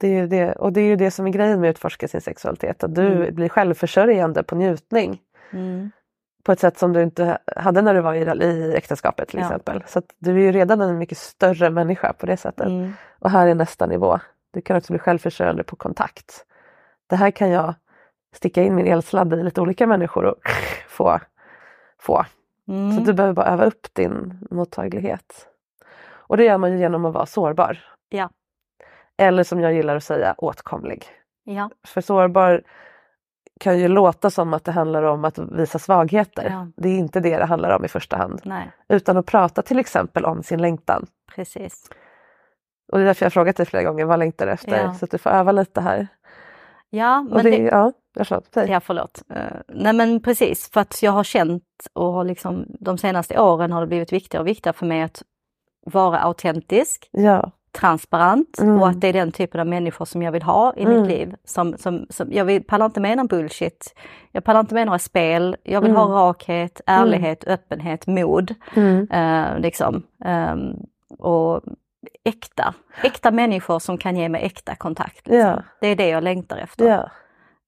Det är det, och det är ju det som är grejen med att utforska sin sexualitet. Att du Mm. blir självförsörjande på njutning. Mm. På ett sätt som du inte hade när du var i, i äktenskapet till Ja. exempel. Så att du är ju redan en mycket större människa på det sättet. Mm. Och här är nästa nivå. Du kan också bli självförsörjande på kontakt. Det här kan jag sticka in min elsladd i lite olika människor och [laughs] få. få. Mm. Så du behöver bara öva upp din mottaglighet. Och det gör man ju genom att vara sårbar. Ja. Eller som jag gillar att säga, åtkomlig. Ja. För sårbar kan ju låta som att det handlar om att visa svagheter. Ja. Det är inte det det handlar om i första hand. Nej, Utan att prata till exempel om sin längtan. precis. Och det är därför jag frågat dig flera gånger, vad längtar du efter? Ja. Så att du får öva lite här. Ja, Och men det, det, ja, jag förlåt. Ja, förlåt. Nej men precis, för att jag har känt och har liksom de senaste åren har det blivit viktigare och viktigare för mig att vara autentisk, Ja. transparent Mm. och att det är den typen av människor som jag vill ha i Mm. mitt liv. Som, som, som, jag vill, pallar inte med någon bullshit, jag pallar inte med några spel, jag vill Mm. ha rakhet, ärlighet, öppenhet, mod. Mm. eh, liksom. Ehm, och äkta, äkta människor som kan ge mig äkta kontakt. Liksom. Ja. Det är det jag längtar efter. ja.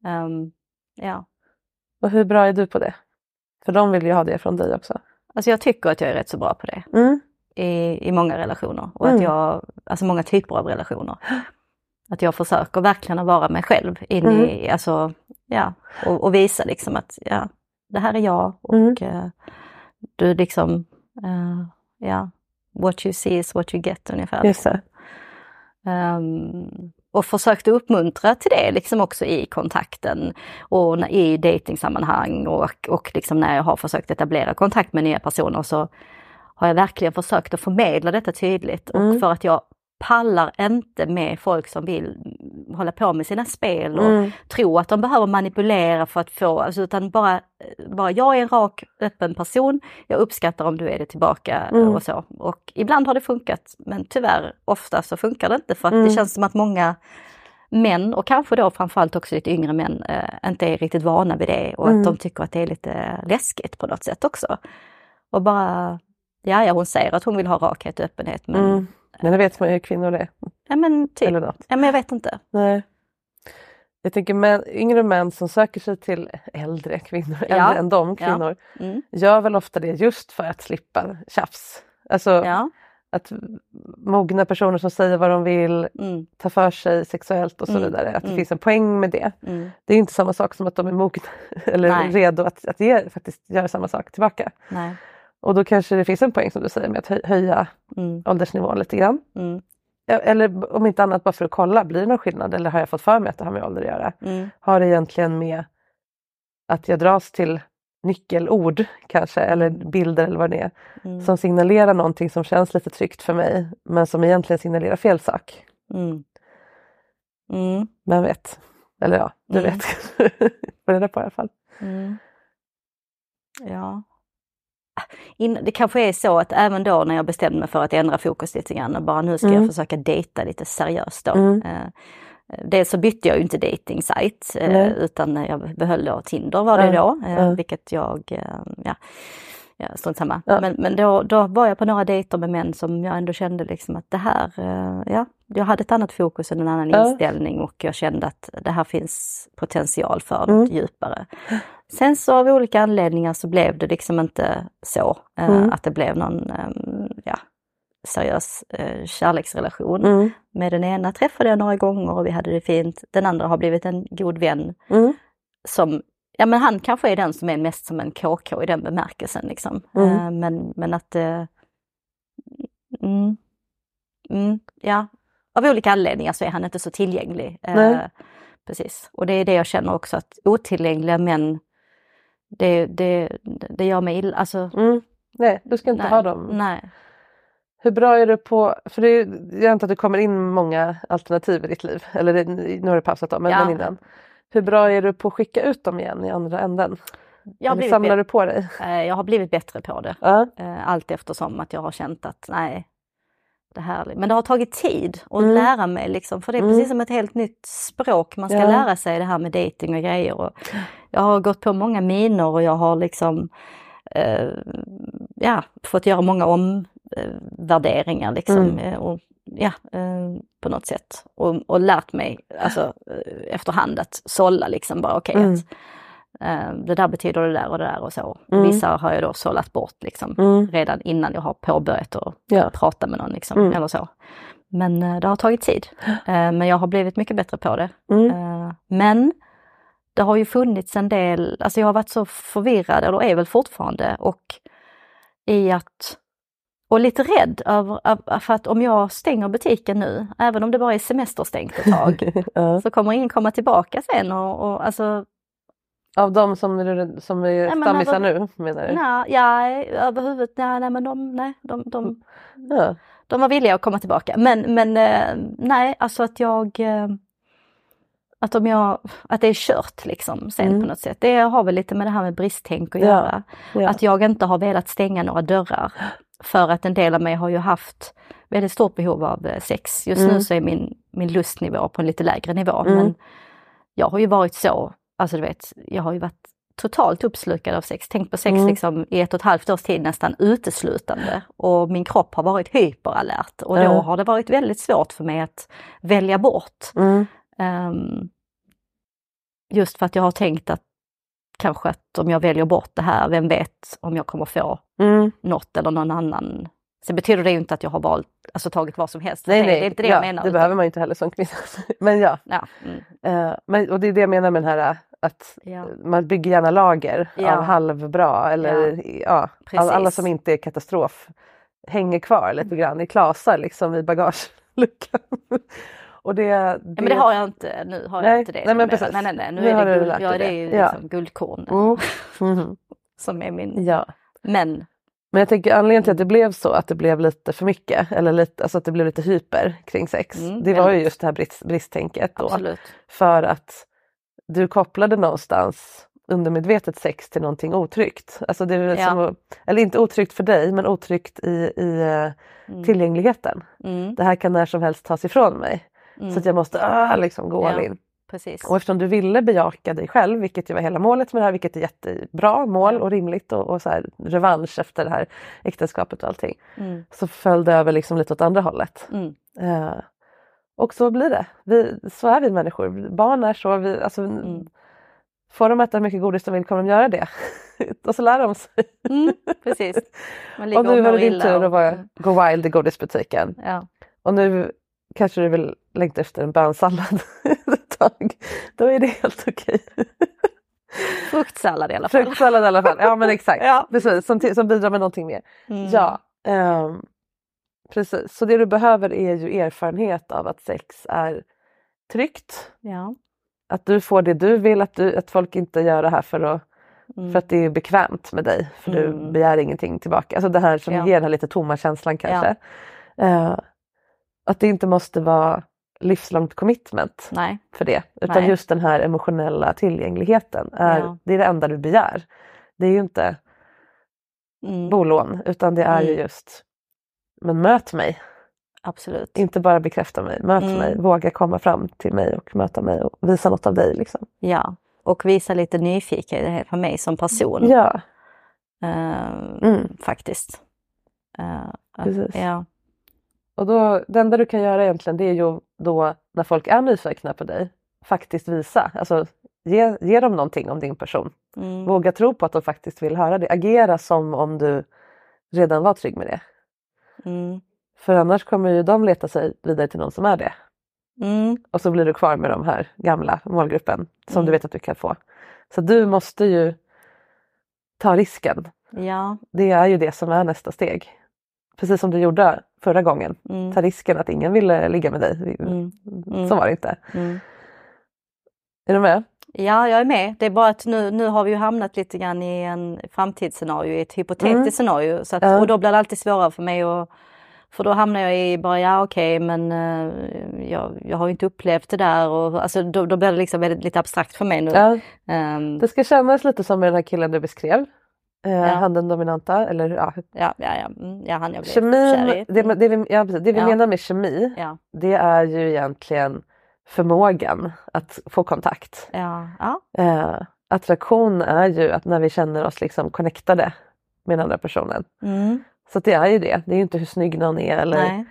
Ehm, ja. Och hur bra är du på det? För de vill ju ha det från dig också. Alltså jag tycker att jag är rätt så bra på det Mm. i, i många relationer och Mm. att jag, alltså många typer av relationer. Att jag försöker verkligen att vara mig själv in Mm. i, alltså, ja, och, och visa liksom att ja, det här är jag och Mm. eh, du liksom, eh, ja, what you see is what you get ungefär. Just det. Ehm, och försökte uppmuntra till det liksom också i kontakten och i datingsammanhang och, och liksom när jag har försökt etablera kontakt med nya personer så har jag verkligen försökt att förmedla detta tydligt och Mm. för att jag pallar inte med folk som vill hålla på med sina spel och Mm. tro att de behöver manipulera för att få, alltså, utan bara, bara jag är en rak, öppen person. Jag uppskattar om du är det tillbaka Mm. och så. Och ibland har det funkat, men tyvärr ofta så funkar det inte för att Mm. det känns som att många män och kanske då framförallt också lite yngre män eh, inte är riktigt vana vid det och Mm. att de tycker att det är lite läskigt på något sätt också. Och bara, ja, ja hon säger att hon vill ha rakhet och öppenhet men, Mm. Men det vet man ju hur kvinnor är. ja men typ, Eller något. ja men jag vet inte. Nej. Jag tänker män, yngre män som söker sig till äldre kvinnor, Ja. äldre än de Ja. kvinnor, Mm. gör väl ofta det just för att slippa tjafs. Alltså Ja. att mogna personer som säger vad de vill, Mm. ta för sig sexuellt och så Mm. vidare. Att det Mm. finns en poäng med det. Mm. Det är inte samma sak som att de är mogna [laughs] eller Nej. redo att, att ge, faktiskt göra samma sak tillbaka. Nej. Och då kanske det finns en poäng som du säger med att höj- höja Mm. åldersnivån lite grann. Mm. Eller om inte annat bara för att kolla, blir det någon skillnad eller har jag fått för mig att det har med ålder att göra? Mm. Har det egentligen med att jag dras till nyckelord kanske eller bilder eller vad det är Mm. som signalerar någonting som känns lite tryggt för mig men som egentligen signalerar fel sak. Mm. Mm. Vem vet? Eller ja, du Mm. vet. [laughs] Får reda på i alla fall. Mm. Ja. In, det kanske är så att även då när jag bestämde mig för att ändra fokus lite grann och bara nu ska Mm. jag försöka dejta lite seriöst då. Mm. Eh, Dels så bytte jag ju inte dating site eh, utan jag behöll då Tinder var det då, eh, vilket jag, eh, ja, ja strunt samma. Ja. Men, men då, då var jag på några dejter med män som jag ändå kände liksom att det här, eh, ja, jag hade ett annat fokus och en annan Ja. inställning och jag kände att det här finns potential för Mm. något djupare. Sen så av olika anledningar så blev det liksom inte så, eh, Mm. att det blev någon, eh, ja, seriös eh, kärleksrelation. Mm. Med den ena träffade jag några gånger och vi hade det fint. Den andra har blivit en god vän Mm. som, ja men han kanske är den som är mest som en KK i den bemärkelsen liksom. Mm. Eh, men, men att eh, mm, mm, ja, av olika anledningar så är han inte så tillgänglig. Eh, Nej. precis, och det är det jag känner också att otillgängliga män, det, det, det gör mig illa. Alltså, Mm. Nej, du ska inte nej, ha dem. Nej. Hur bra är du på, för det, är- jag antar att det kommer in många alternativ i ditt liv, eller det, nu har du pausat dem, men, Ja. men innan. Hur bra är du på att skicka ut dem igen i andra änden? Jag Eller samlar du på dig? eh, jag har blivit bättre på det. Eh, allt eftersom att jag har känt att nej, det här, men det har tagit tid att Mm. lära mig liksom, för det är Mm. precis som ett helt nytt språk man ska Ja. lära sig det här med dating och grejer. Och jag har gått på många minor och jag har liksom eh, ja, fått göra många omvärderingar liksom. Mm. eh, och, ja, eh, på något sätt. Och, och lärt mig alltså, eh, efterhand att sålla liksom bara okej Mm. att eh, det där betyder det där och det där och så. Mm. Vissa har jag då sållat bort liksom Mm. redan innan jag har påbörjat att Ja. prata med någon liksom, Mm. eller så. Men eh, det har tagit tid. [gasps] Eh, men jag har blivit mycket bättre på det. Mm. Eh, men det har ju funnits en del, alltså jag har varit så förvirrad, eller är väl fortfarande, och i att och lite rädd över, av- för att om jag stänger butiken nu, även om det bara är semesterstängt ett tag, [laughs] ja. så kommer ingen komma tillbaka sen och, och alltså, Av de som, som är men stammisar över- nu menar du? nej, ja, överhuvud, nej, nej men de, nej, de, de, Ja. de var villiga att komma tillbaka. Men, men eh, nej, alltså att jag... eh, Att, om jag, att det är kört liksom sen Mm. på något sätt. Det har väl lite med det här med bristtänk att Ja, göra. ja. Att jag inte har velat stänga några dörrar. För att en del av mig har ju haft väldigt stort behov av eh, sex. Just Mm. nu så är min, min lustnivå på en lite lägre nivå. Mm. Men jag har ju varit så, alltså du vet, jag har ju varit totalt uppslukad av sex. Tänk på sex Mm. liksom i ett och ett halvt års tid nästan uteslutande. Och min kropp har varit hyperalert och då har det varit väldigt svårt för mig att välja bort. Ehm, just för att jag har tänkt att kanske att om jag väljer bort det här, vem vet om jag kommer få Mm. något eller någon annan. Sen betyder det ju inte att jag har valt, alltså tagit vad som helst. Nej, det, nej, det är inte det ja, jag menar. det utan- behöver man ju inte heller som kvinna. [laughs] Men ja, Ja, mm, eh, men, och det är det jag menar med den här eh, att ja, man bygger gärna lager Ja. av halvbra eller ja, all, Precis. alla som inte är katastrof hänger kvar lite grann i klasar liksom i bagageluckan. [laughs] och det, det, Ja, men det har jag inte, nu har Nej, jag inte det. nej, men precis. nej, nej, nej, nu, Nu är det, guld, ja, det är ju Ja. liksom guldkorn Mm. [laughs] Mhm. som är min. Ja. Men Men jag tänker anledningen till att det blev så, att det blev lite för mycket eller lite, alltså att det blev lite hyper kring sex. Mm, det var ju just det här brist, bristtänket då. absolut. För att du kopplade någonstans undermedvetet sex till någonting otryggt. Alltså det är Ja. som, eller inte otryggt för dig men otryggt i, i eh, Mm. tillgängligheten. Mm, Det här kan när som helst tas ifrån mig. Mm, Så att jag måste ah, liksom gå all Ja. in. precis. Och eftersom du ville bejaka dig själv, vilket ju var hela målet med det här, vilket är jättebra mål och rimligt och, och så här, revansch efter det här äktenskapet och allting. Mm, Så föll det över liksom lite åt andra hållet. mm, Eh, och så blir det. Vi, så är vi människor. Barn är så. Vi, alltså, Mm. Får de äta hur mycket godis de vill kommer de göra det. [laughs] och så lär de sig. mm, precis. [laughs] Och nu var det din tur och- att vara, gå wild i godisbutiken. Ja, Och nu kanske du vill längta efter en bönsallad [laughs] ett tag. Då är det helt okej. [laughs] fruktsallad i alla fall. Fruktsallad i alla fall. Ja men exakt. [laughs] Ja. Precis, som, som bidrar med någonting mer. Mm. Ja, ehm, precis. Så det du behöver är ju erfarenhet av att sex är tryggt. Ja. Att du får det du vill, att, du, att folk inte gör det här för, att, Mm. för att det är bekvämt med dig. För du Mm. begär ingenting tillbaka. Alltså det här som Ja. ger den här lite tomma känslan kanske. Eh, att det inte måste vara livslångt commitment Nej. för det. Utan Nej. just den här emotionella tillgängligheten. Är, Ja. Det är det enda du begär. Det är ju inte Mm. bolån utan det är ju Mm. just men möt mig, Absolut. inte bara bekräfta mig, möt Mm. mig, våga komma fram till mig och möta mig och visa något av dig. Liksom. Ja. Och visa lite nyfikenhet på mig som person. Ja, Mm. Faktiskt. Att- Precis. Ja. Och då, det enda du kan göra egentligen det är ju då när folk är nyfikna på dig, faktiskt visa, alltså ge, ge dem någonting om din person. Mm. Våga tro på att de faktiskt vill höra det, agera som om du redan var trygg med det. Mm. För annars kommer ju de leta sig vidare till någon som är det. Mm. Och så blir du kvar med de här gamla målgruppen som Mm. du vet att du kan få. Så du måste ju ta risken. Ja. Det är ju det som är nästa steg. Precis som du gjorde förra gången. Mm. Ta risken att ingen ville ligga med dig. Mm. Mm. Så var det inte. Mm. Är du med? Ja, jag är med. Det är bara att nu, nu har vi ju hamnat lite grann i en framtidsscenario, i ett hypotetiskt Mm. scenario. Så att, Ja. Och då blir det alltid svårare för mig att för då hamnar jag i bara, ja okej men eh, jag, jag har ju inte upplevt det där och alltså då, då blir det liksom väldigt, lite abstrakt för mig nu. Ja. Ehm, Det ska kännas lite som med den här killen du beskrev. Eh, Ja. Han den dominanta. Eller, ja. ja, ja, ja, mm, ja, han jag blev Kemin, kär i. det, det vi, ja, det vi Ja. menar med kemi det är ju egentligen förmågan att få kontakt. Eh, attraktion är ju att när vi känner oss liksom connectade med den andra personen. mm, Så det är ju det. Det är ju inte hur snygg någon är eller nej,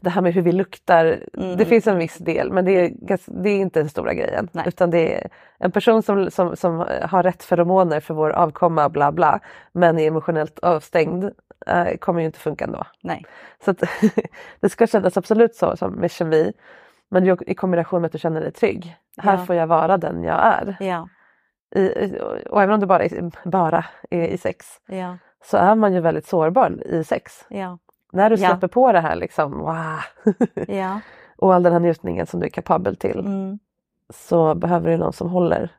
det här med hur vi luktar. Mm. Det finns en viss del men det är, det är inte den stora grejen. Nej. Utan det är en person som, som, som har rätt feromoner för vår avkomma bla bla men är emotionellt avstängd eh, kommer ju inte funka ändå. nej, Så att, [laughs] det ska kännas absolut så som med kemi. Men i kombination med att du känner dig trygg. Här Ja. får jag vara den jag är. ja, i- och även om du bara är, bara är i sex ja, så är man ju väldigt sårbar i sex. ja, När du Ja. släpper på det här liksom, wow, [laughs] ja, och all den här njutningen som du är kapabel till mm, så behöver du någon som håller,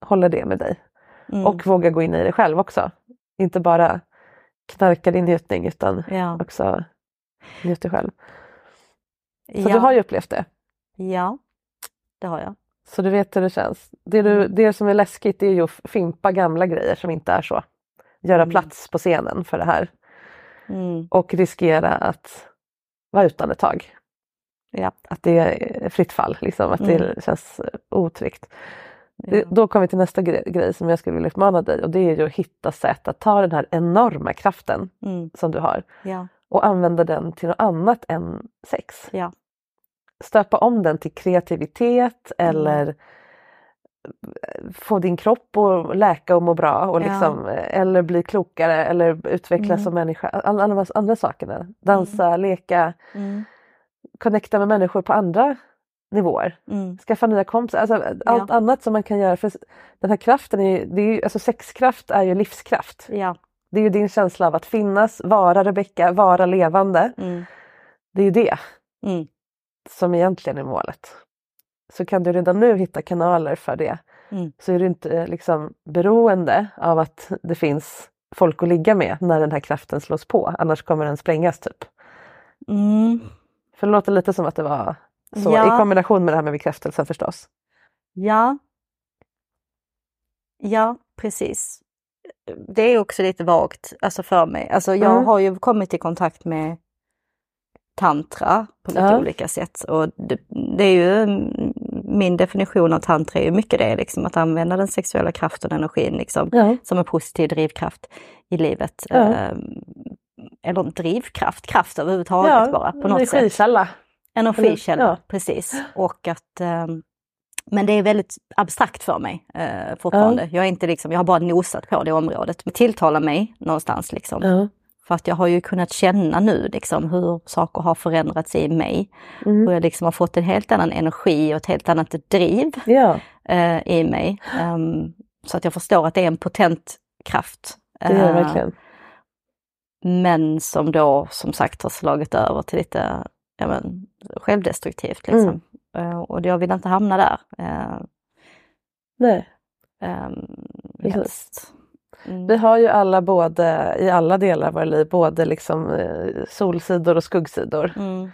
håller det med dig. mm, Och vågar gå in i det själv också. Inte bara knarka din njutning utan ja, också njuta själv. Så ja, du har ju upplevt det. ja, det har jag. Så du vet hur det känns. Det, du, Mm. det som är läskigt det är ju att fimpa gamla grejer som inte är så. Göra Mm. plats på scenen för det här. Mm, Och riskera att vara utan ett tag. ja, Att det är fritt fall, liksom, att Mm. det känns otryggt. Ja, då kommer vi till nästa grej, grej som jag skulle vilja utmana dig och det är ju att hitta sätt att ta den här enorma kraften mm, som du har ja, och använda den till något annat än sex. ja, Stöpa om den till kreativitet Mm. eller få din kropp att läka och må bra och Ja. liksom, eller bli klokare eller utvecklas Mm. som människa. Alla, de andra sakerna. Dansa, leka, mm, connecta med människor på andra nivåer. mm, Skaffa nya kompisar, alltså, allt annat som man kan göra. För den här kraften, är, ju- det är ju, alltså sexkraft är ju livskraft. ja, Det är ju din känsla av att finnas, vara Rebecka, vara levande. mm, Det är ju det mm, som egentligen är målet. Så kan du redan nu hitta kanaler för det Mm. så är du inte eh, liksom beroende av att det finns folk att ligga med när den här kraften slås på. Annars kommer den sprängas typ. mm, För det låter lite som att det var så Ja. i kombination med det här med bekräftelsen förstås. ja, ja, precis. Det är också lite vagt alltså för mig. Alltså jag Mm. har ju kommit i kontakt med tantra på lite Ja. olika sätt. Och det, det är ju mm, min definition av tantra är ju mycket det, liksom att använda den sexuella kraften och energin liksom, Ja. som en positiv drivkraft i livet. Ja. Ehm, eller drivkraft, kraft överhuvudtaget bara på något sätt. energikälla. Energikälla, Ja. precis. Och att, ehm, men det är väldigt abstrakt för mig eh, fortfarande. Jag, är inte liksom, jag har bara nosat på det området. Det tilltalar mig någonstans. Liksom. Ja. För att jag har ju kunnat känna nu liksom, hur saker har förändrats i mig. Mm. Hur jag liksom har fått en helt annan energi och ett helt annat driv ja, eh, i mig. Ehm, så att jag förstår att det är en potent kraft. det är det Eh, men som då som sagt har slagit över till lite ja, men, självdestruktivt. Liksom. Mm. Eh, och jag vill inte hamna där. Uh, Nej. um, helst. Mm. Vi har ju alla både i alla delar av våra liv både liksom eh, solsidor och skuggsidor. Mm,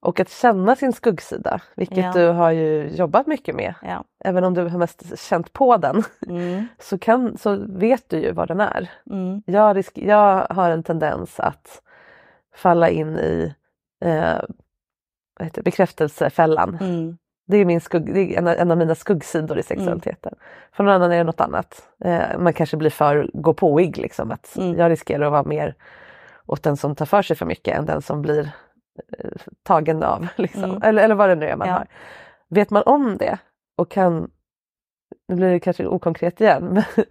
Och att känna sin skuggsida, vilket Ja. du har ju jobbat mycket med. ja. Även om du har mest känt på den Mm, [laughs] så, kan, så vet du ju vad den är. mm, Jag, risk, jag har en tendens att falla in i eh, bekräftelsefällan. mm, Det är, min skugg, är en, av- en av mina skuggsidor i sexualiteten. För någon annan är det något annat. Eh, man kanske blir för gåpåig. Liksom, att Mm. Jag riskerar att vara mer åt den som tar för sig för mycket än den som blir eh, tagen av. [laughs] Liksom. Mm. Eller, eller vad det nu är man Ja. har. Vet man om det och kan, nu blir det kanske okonkret igen, [laughs] men,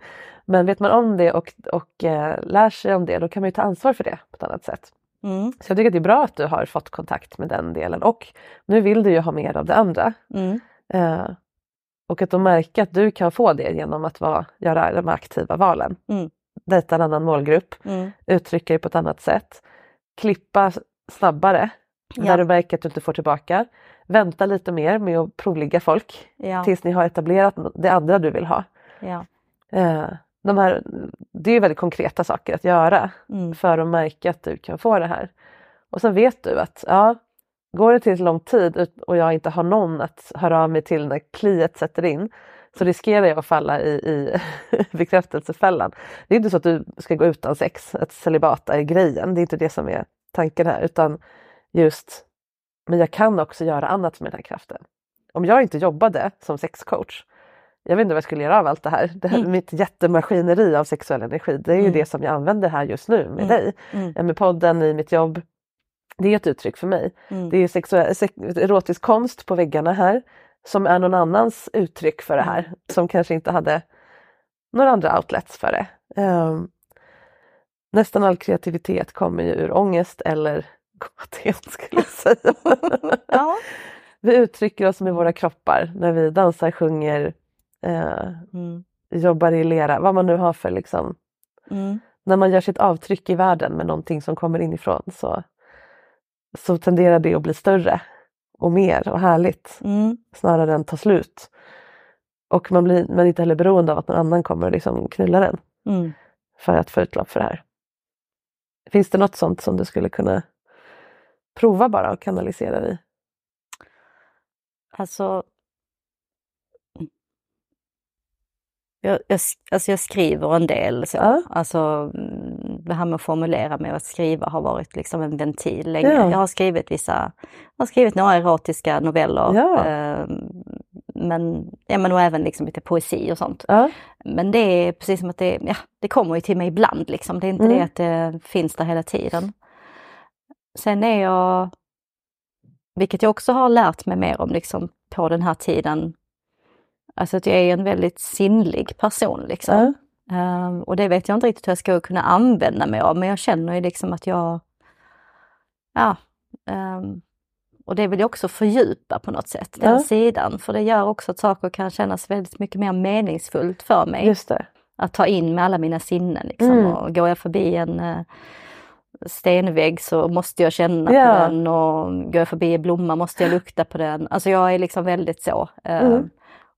men vet man om det och, och eh, lär sig om det då kan man ju ta ansvar för det på ett annat sätt. Mm. Så jag tycker att det är bra att du har fått kontakt med den delen och nu vill du ju ha mer av det andra. Mm. Eh, och att då märka att du kan få det genom att vara, göra de aktiva valen. Mm. Dejta en annan målgrupp, Mm. uttrycka dig på ett annat sätt, klippa snabbare Ja. när du märker att du inte får tillbaka. Vänta lite mer med att provligga folk Ja. tills ni har etablerat det andra du vill ha. Ja. Eh, de här, det är väldigt konkreta saker att göra Mm. för att märka att du kan få det här. Och sen vet du att ja, går det till lång tid och jag inte har någon att höra av mig till när kliet sätter in så riskerar jag att falla i, i [laughs] bekräftelsefällan. Det är inte så att du ska gå utan sex, att celibat är grejen, det är inte det som är tanken här utan just, men jag kan också göra annat med den här kraften. Om jag inte jobbade som sexcoach, jag vet inte vad jag skulle göra av allt det här, det här Mm. mitt jättemaskineri av sexuell energi, det är ju Mm. det som jag använder här just nu med Mm. dig, Mm. med podden, i mitt jobb. Det är ett uttryck för mig. Mm. Det är sexuell, sex, erotisk konst på väggarna här som är någon annans uttryck för det här Mm. som kanske inte hade några andra outlets för det. Ehm, nästan all kreativitet kommer ju ur ångest eller [laughs] kåthet skulle jag säga. [laughs] Ja. Vi uttrycker oss med våra kroppar när vi dansar, sjunger, eh, Mm. jobbar i lera, vad man nu har för liksom Mm. när man gör sitt avtryck i världen med någonting som kommer inifrån så, så tenderar det att bli större och mer och härligt Mm. snarare än ta slut. Och man blir man är inte heller beroende av att någon annan kommer och liksom knulla den Mm. för att få utlopp för det här. Finns det något sånt som du skulle kunna prova bara och kanalisera i? Alltså... Jag, jag, alltså jag skriver en del. Så. Ja. Alltså, mm, det här med att formulera mig och att skriva har varit liksom en ventil länge. Ja. Jag har skrivit vissa, jag har skrivit några erotiska noveller. Ja. eh, men, ja, men och även liksom lite poesi och sånt. Ja, Men det är precis som att det, ja, det kommer ju till mig ibland liksom. Det är inte Mm. det att det finns där hela tiden. Sen är jag, vilket jag också har lärt mig mer om liksom på den här tiden, alltså att jag är en väldigt sinnlig person liksom. ja, Ehm, och det vet jag inte riktigt hur jag ska kunna använda mig av, men jag känner ju liksom att jag, ja, ehm, och det vill jag också fördjupa på något sätt, den Ja. sidan, för det gör också att saker kan kännas väldigt mycket mer meningsfullt för mig just det. att ta in med alla mina sinnen. Liksom. Mm. Och går jag förbi en eh, stenvägg så måste jag känna Ja. på den och går jag förbi en blomma måste jag lukta på den. Alltså jag är liksom väldigt så. Eh, Mm.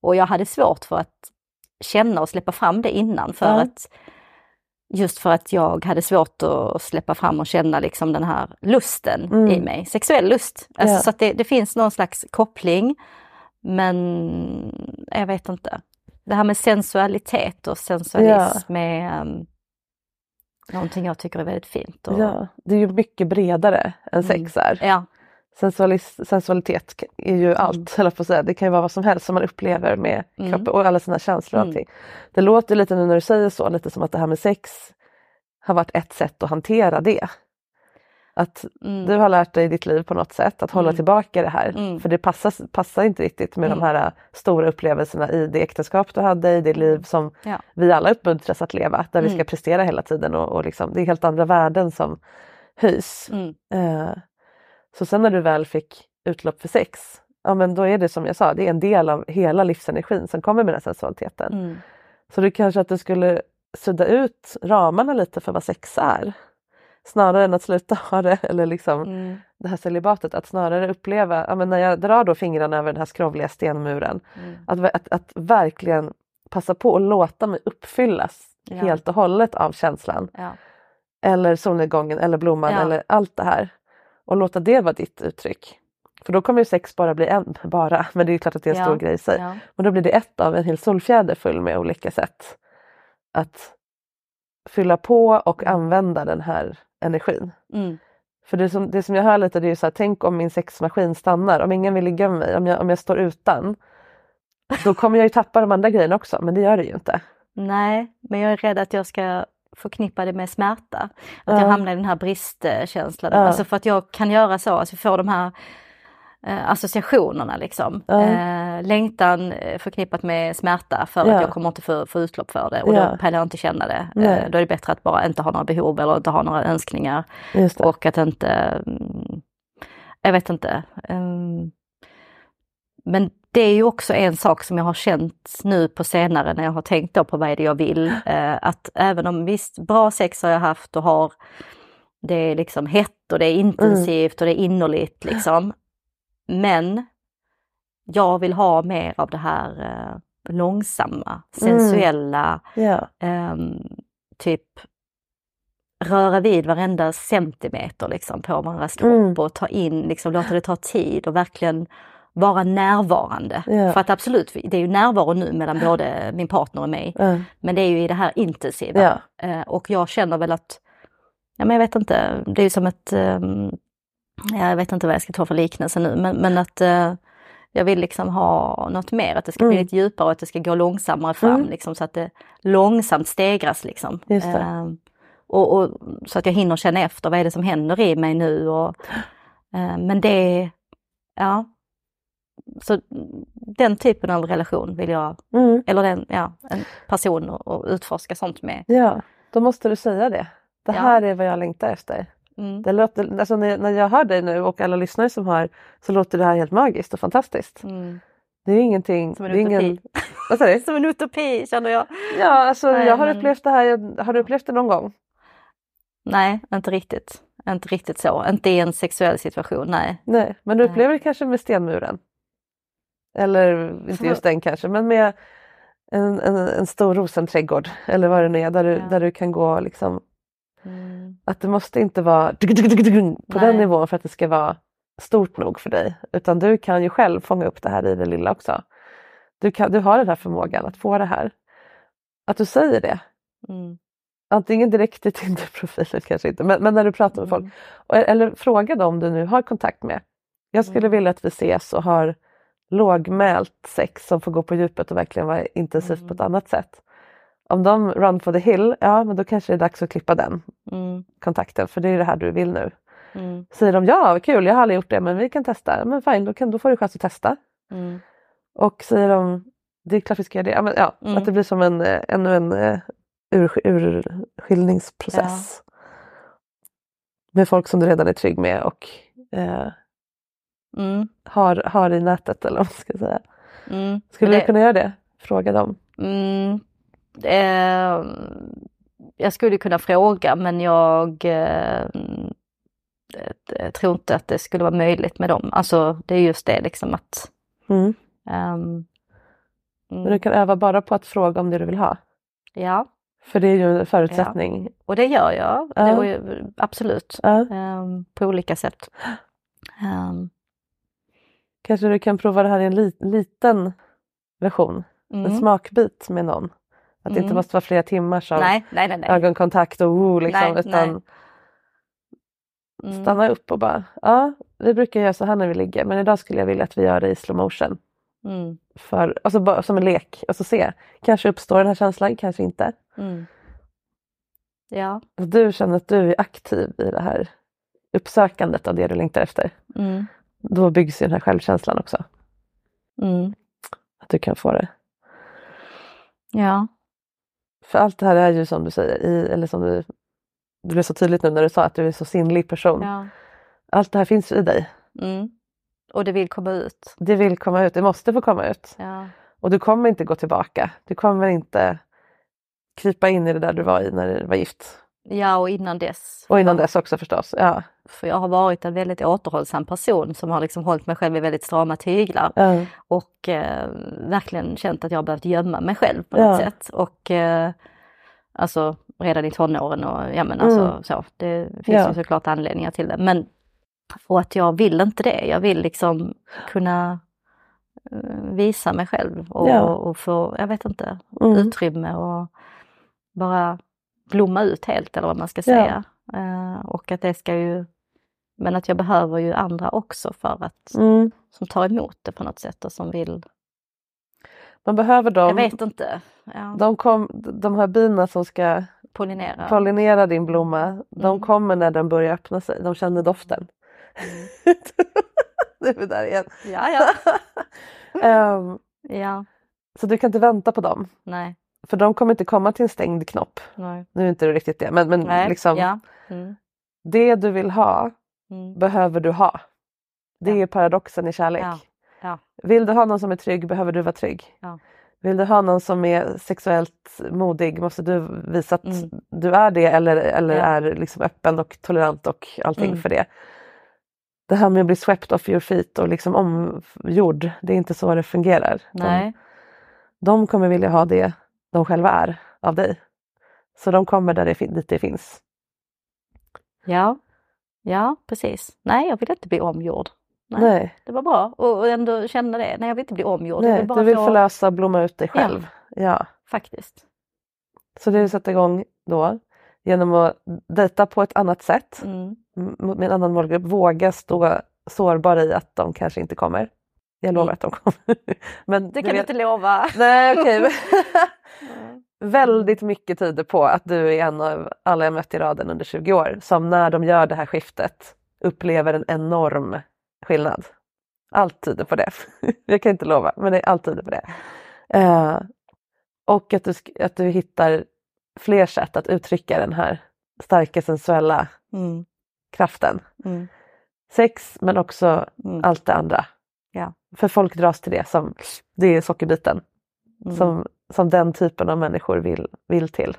Och jag hade svårt för att känna och släppa fram det innan för Ja. att Just för att jag hade svårt att släppa fram och känna liksom den här lusten Mm. i mig, sexuell lust. Alltså Ja. Så att det, det finns någon slags koppling. Men jag vet inte. Det här med sensualitet och sensualism är um, någonting jag tycker är väldigt fint. Och, Ja, det är ju mycket bredare än sex är. ja, Sensualis- sensualitet är ju allt, höll jag på säga. Det kan ju vara vad som helst som man upplever med Mm. kroppen och alla sina känslor och Mm. allting. Det låter lite nu när du säger så, lite som att det här med sex har varit ett sätt att hantera det. Att mm, du har lärt dig i ditt liv på något sätt att hålla Mm. tillbaka det här. Mm. För det passar, passar inte riktigt med Mm. de här äh, stora upplevelserna i det äktenskap du hade, i det liv som Ja. vi alla uppmuntras att leva. Där vi ska Mm. prestera hela tiden och, och liksom, det är helt andra värden som höjs. mm, Eh, så sen när du väl fick utlopp för sex, ja men då är det som jag sa, det är en del av hela livsenergin som kommer med den här sensualiteten. mm, Så det kanske att du skulle sudda ut ramarna lite för vad sex är. Snarare än att sluta ha det eller liksom mm, det här celibatet, att snarare uppleva, ja men när jag drar då fingrarna över den här skrovliga stenmuren, mm, att, att, att verkligen passa på att låta mig uppfyllas Ja. helt och hållet av känslan. ja, Eller solnedgången eller blomman Ja. eller allt det här. Och låta det vara ditt uttryck. För då kommer ju sex bara bli en, bara, [laughs] men det är ju klart att det är en Ja. stor grej i sig. ja, Men då blir det ett av en hel solfjäder full med olika sätt att fylla på och använda den här energin. mm, För det som, det som jag hör lite det är ju så här, tänk om min sexmaskin stannar, om ingen vill ligga med mig, om jag, om jag står utan. Då kommer jag ju tappa de andra grejerna också, men det gör det ju inte. nej, men jag är rädd att jag ska förknippa det med smärta. Att Ja. jag hamnar i den här bristkänslan. Ja. Alltså för att jag kan göra så, alltså få de här eh, associationerna liksom. Ja. Eh, längtan eh, förknippat med smärta för att jag kommer inte få, få utlopp för det och då pallar jag inte känna det. Eh, då är det bättre att bara inte ha några behov eller inte ha några önskningar. Och att inte, mm, jag vet inte. mm, Men det är ju också en sak som jag har känt nu på senare när jag har tänkt på vad är det jag vill. [gasps] eh, Att även om visst, bra sex har jag haft och har, det är liksom hett och det är intensivt och det är innerligt liksom. Men jag vill ha mer av det här eh, långsamma, sensuella, Ja. ehm, typ röra vid varenda centimeter liksom på varandras kropp Mm. och ta in, liksom låta det ta tid och verkligen vara närvarande. Ja. För att absolut, det är ju närvaro nu mellan både min partner och mig. Ja. Men det är ju i det här intensiva. Eh, och jag känner väl att, ja men jag vet inte, det är ju som ett, ehm, ja, jag vet inte vad jag ska ta för liknelse nu, men, men att eh, jag vill liksom ha något mer, att det ska bli Mm. lite djupare och att det ska gå långsammare fram, Mm. liksom, så att det långsamt stegras. Liksom. Just det. Eh, och, och, så att jag hinner känna efter, vad är det som händer i mig nu? Och, eh, men det, ja. Så den typen av relation vill jag, Mm. eller den, ja, en person och, och utforska sånt med. ja, då måste du säga det. Det Ja. här är vad jag längtar efter. Mm. Det låter, alltså när, när jag hör dig nu och alla lyssnare som hör så låter det här helt magiskt och fantastiskt. Mm. Det är ingenting... Som en är ingen, utopi. [laughs] vad sa du? [laughs] Som en utopi känner jag. Ja, alltså Nej, jag har men- upplevt det här. Har du upplevt det någon gång? Nej, inte riktigt. Inte riktigt så. Inte i en sexuell situation, nej. Nej, men du Nej. upplever det kanske med stenmuren? Eller inte Som- just den kanske, men med en, en, en stor rosenträdgård eller vad det nu är där du, Ja. där du kan gå liksom Mm. att det måste inte vara på Nej. den nivån för att det ska vara stort nog för dig utan du kan ju själv fånga upp det här i det lilla också. Du, kan, du har den här förmågan att få det här. Att du säger det. Mm. Antingen direkt i Tinder-profilen kanske inte, men, men när du pratar med folk. Mm. Och- Eller fråga dem du nu har kontakt med. Jag skulle Mm. vilja att vi ses och har lågmält sex som får gå på djupet och verkligen vara intensivt på ett Mm. annat sätt. Om de run for the hill, ja men då kanske det är dags att klippa den Mm. kontakten för det är det här du vill nu. Mm. Säger de ja, vad kul, jag har aldrig gjort det men vi kan testa. Men fine, då, kan, då får du chans att testa. Mm. Och säger de det är klart vi ska göra det. Ja, men, ja, Mm. Att det blir som en, eh, ännu en uh, ur, urskiljningsprocess. Med folk som du redan är trygg med och eh, Mm. har, har i nätet eller vad man ska säga. Mm. Skulle Det- du kunna göra det? Fråga dem. Mm. Eh, jag skulle kunna fråga men jag eh, eh, tror inte att det skulle vara möjligt med dem. Alltså det är just det liksom att Mm. ehm, Men mm, du kan öva bara på att fråga om det du vill ha. Ja, För det är ju en förutsättning. och det gör jag. Ja. Det ju, absolut. Ja. Ehm, på olika sätt. Ehm, Kanske du kan prova det här i en li, liten version. En mm. smakbit med någon. Att det inte Mm. måste vara flera timmars av Nej, nej, nej. ögonkontakt och oh, liksom, utan. Mm. stanna upp och bara, ja vi brukar göra så här när vi ligger men idag skulle jag vilja att vi gör det i slow motion. Mm. För, alltså bara som en lek och så se, kanske uppstår den här känslan, kanske inte. Mm. Ja. Du känner att du är aktiv i det här uppsökandet av det du längtar efter. Mm. Då byggs den här självkänslan också. Mm. Att du kan få det. Ja. För allt det här är ju som du säger, i, eller som du, det blev så tydligt nu när du sa att du är så sinnlig person. ja. Allt det här finns i dig. Mm. Och det vill komma ut. Det vill komma ut, det måste få komma ut. Ja. Och du kommer inte gå tillbaka. Du kommer inte krypa in i det där du var i när du var gift. Ja, och innan dess. Och innan dess också förstås. Ja. För jag har varit en väldigt återhållsam person som har liksom hållit mig själv i väldigt strama tyglar. Ja. Och eh, verkligen känt att jag har behövt gömma mig själv på något Ja. sätt. Och eh, alltså redan i tonåren och ja men alltså Mm. så. Det finns Ja. ju såklart anledningar till det. Men och att jag vill inte det. Jag vill liksom kunna eh, visa mig själv och, Ja. och, och få, jag vet inte, Mm. utrymme och bara blomma ut helt eller vad man ska säga. Eh, och att det ska ju, men att jag behöver ju andra också för att, Mm. som tar emot det på något sätt och som vill, Man behöver jag dem. vet inte, ja, De, kom, de här bina som ska pollinera. pollinera din blomma, de Mm. kommer när den börjar öppna sig. De känner doften. [laughs] nu är vi där igen. Ja, ja. [laughs] Ehm, ja, så du kan inte vänta på dem. nej, För de kommer inte komma till en stängd knopp. nej. Nu är inte det riktigt det, men, men nej. liksom, Ja. Mm. det du vill ha Mm. behöver du ha. Det Ja. är paradoxen i kärlek. Ja. Vill du ha någon som är trygg behöver du vara trygg. Vill du ha någon som är sexuellt modig måste du visa att Mm. du är det eller, eller är liksom öppen och tolerant och allting Mm. för det. Det här med att bli swept off your feet och liksom omgjord, det är inte så det fungerar. Nej. De, de kommer vilja ha det de själva är av dig. Så de kommer där det, dit det finns. Ja. ja, precis. Nej, jag vill inte bli omgjord. Nej, Nej, Det var bra och och ändå känna det. Nej, jag vill inte bli omgjord. nej vill du vill få... förlösa och blomma ut dig Ja. själv. Ja. Faktiskt. Så det du sätter igång då genom att dejta på ett annat sätt Mm. med en annan målgrupp. Våga stå sårbar i att de kanske inte kommer. Jag lovar Mm. att de kommer. [laughs] Men Det kan du inte lova. Nej okej. [laughs] [laughs] Väldigt mycket tyder på att du är en av alla jag mött i raden under 20 år som när de gör det här skiftet upplever en enorm skillnad. Allt tyder på det. Jag kan inte lova men det, allt tyder på det. Eh, och att du, att du hittar fler sätt att uttrycka den här starka sensuella Mm. kraften. Mm. Sex men också Mm. allt det andra. Ja. För folk dras till det som det är sockerbiten Mm. som, som den typen av människor vill, vill till.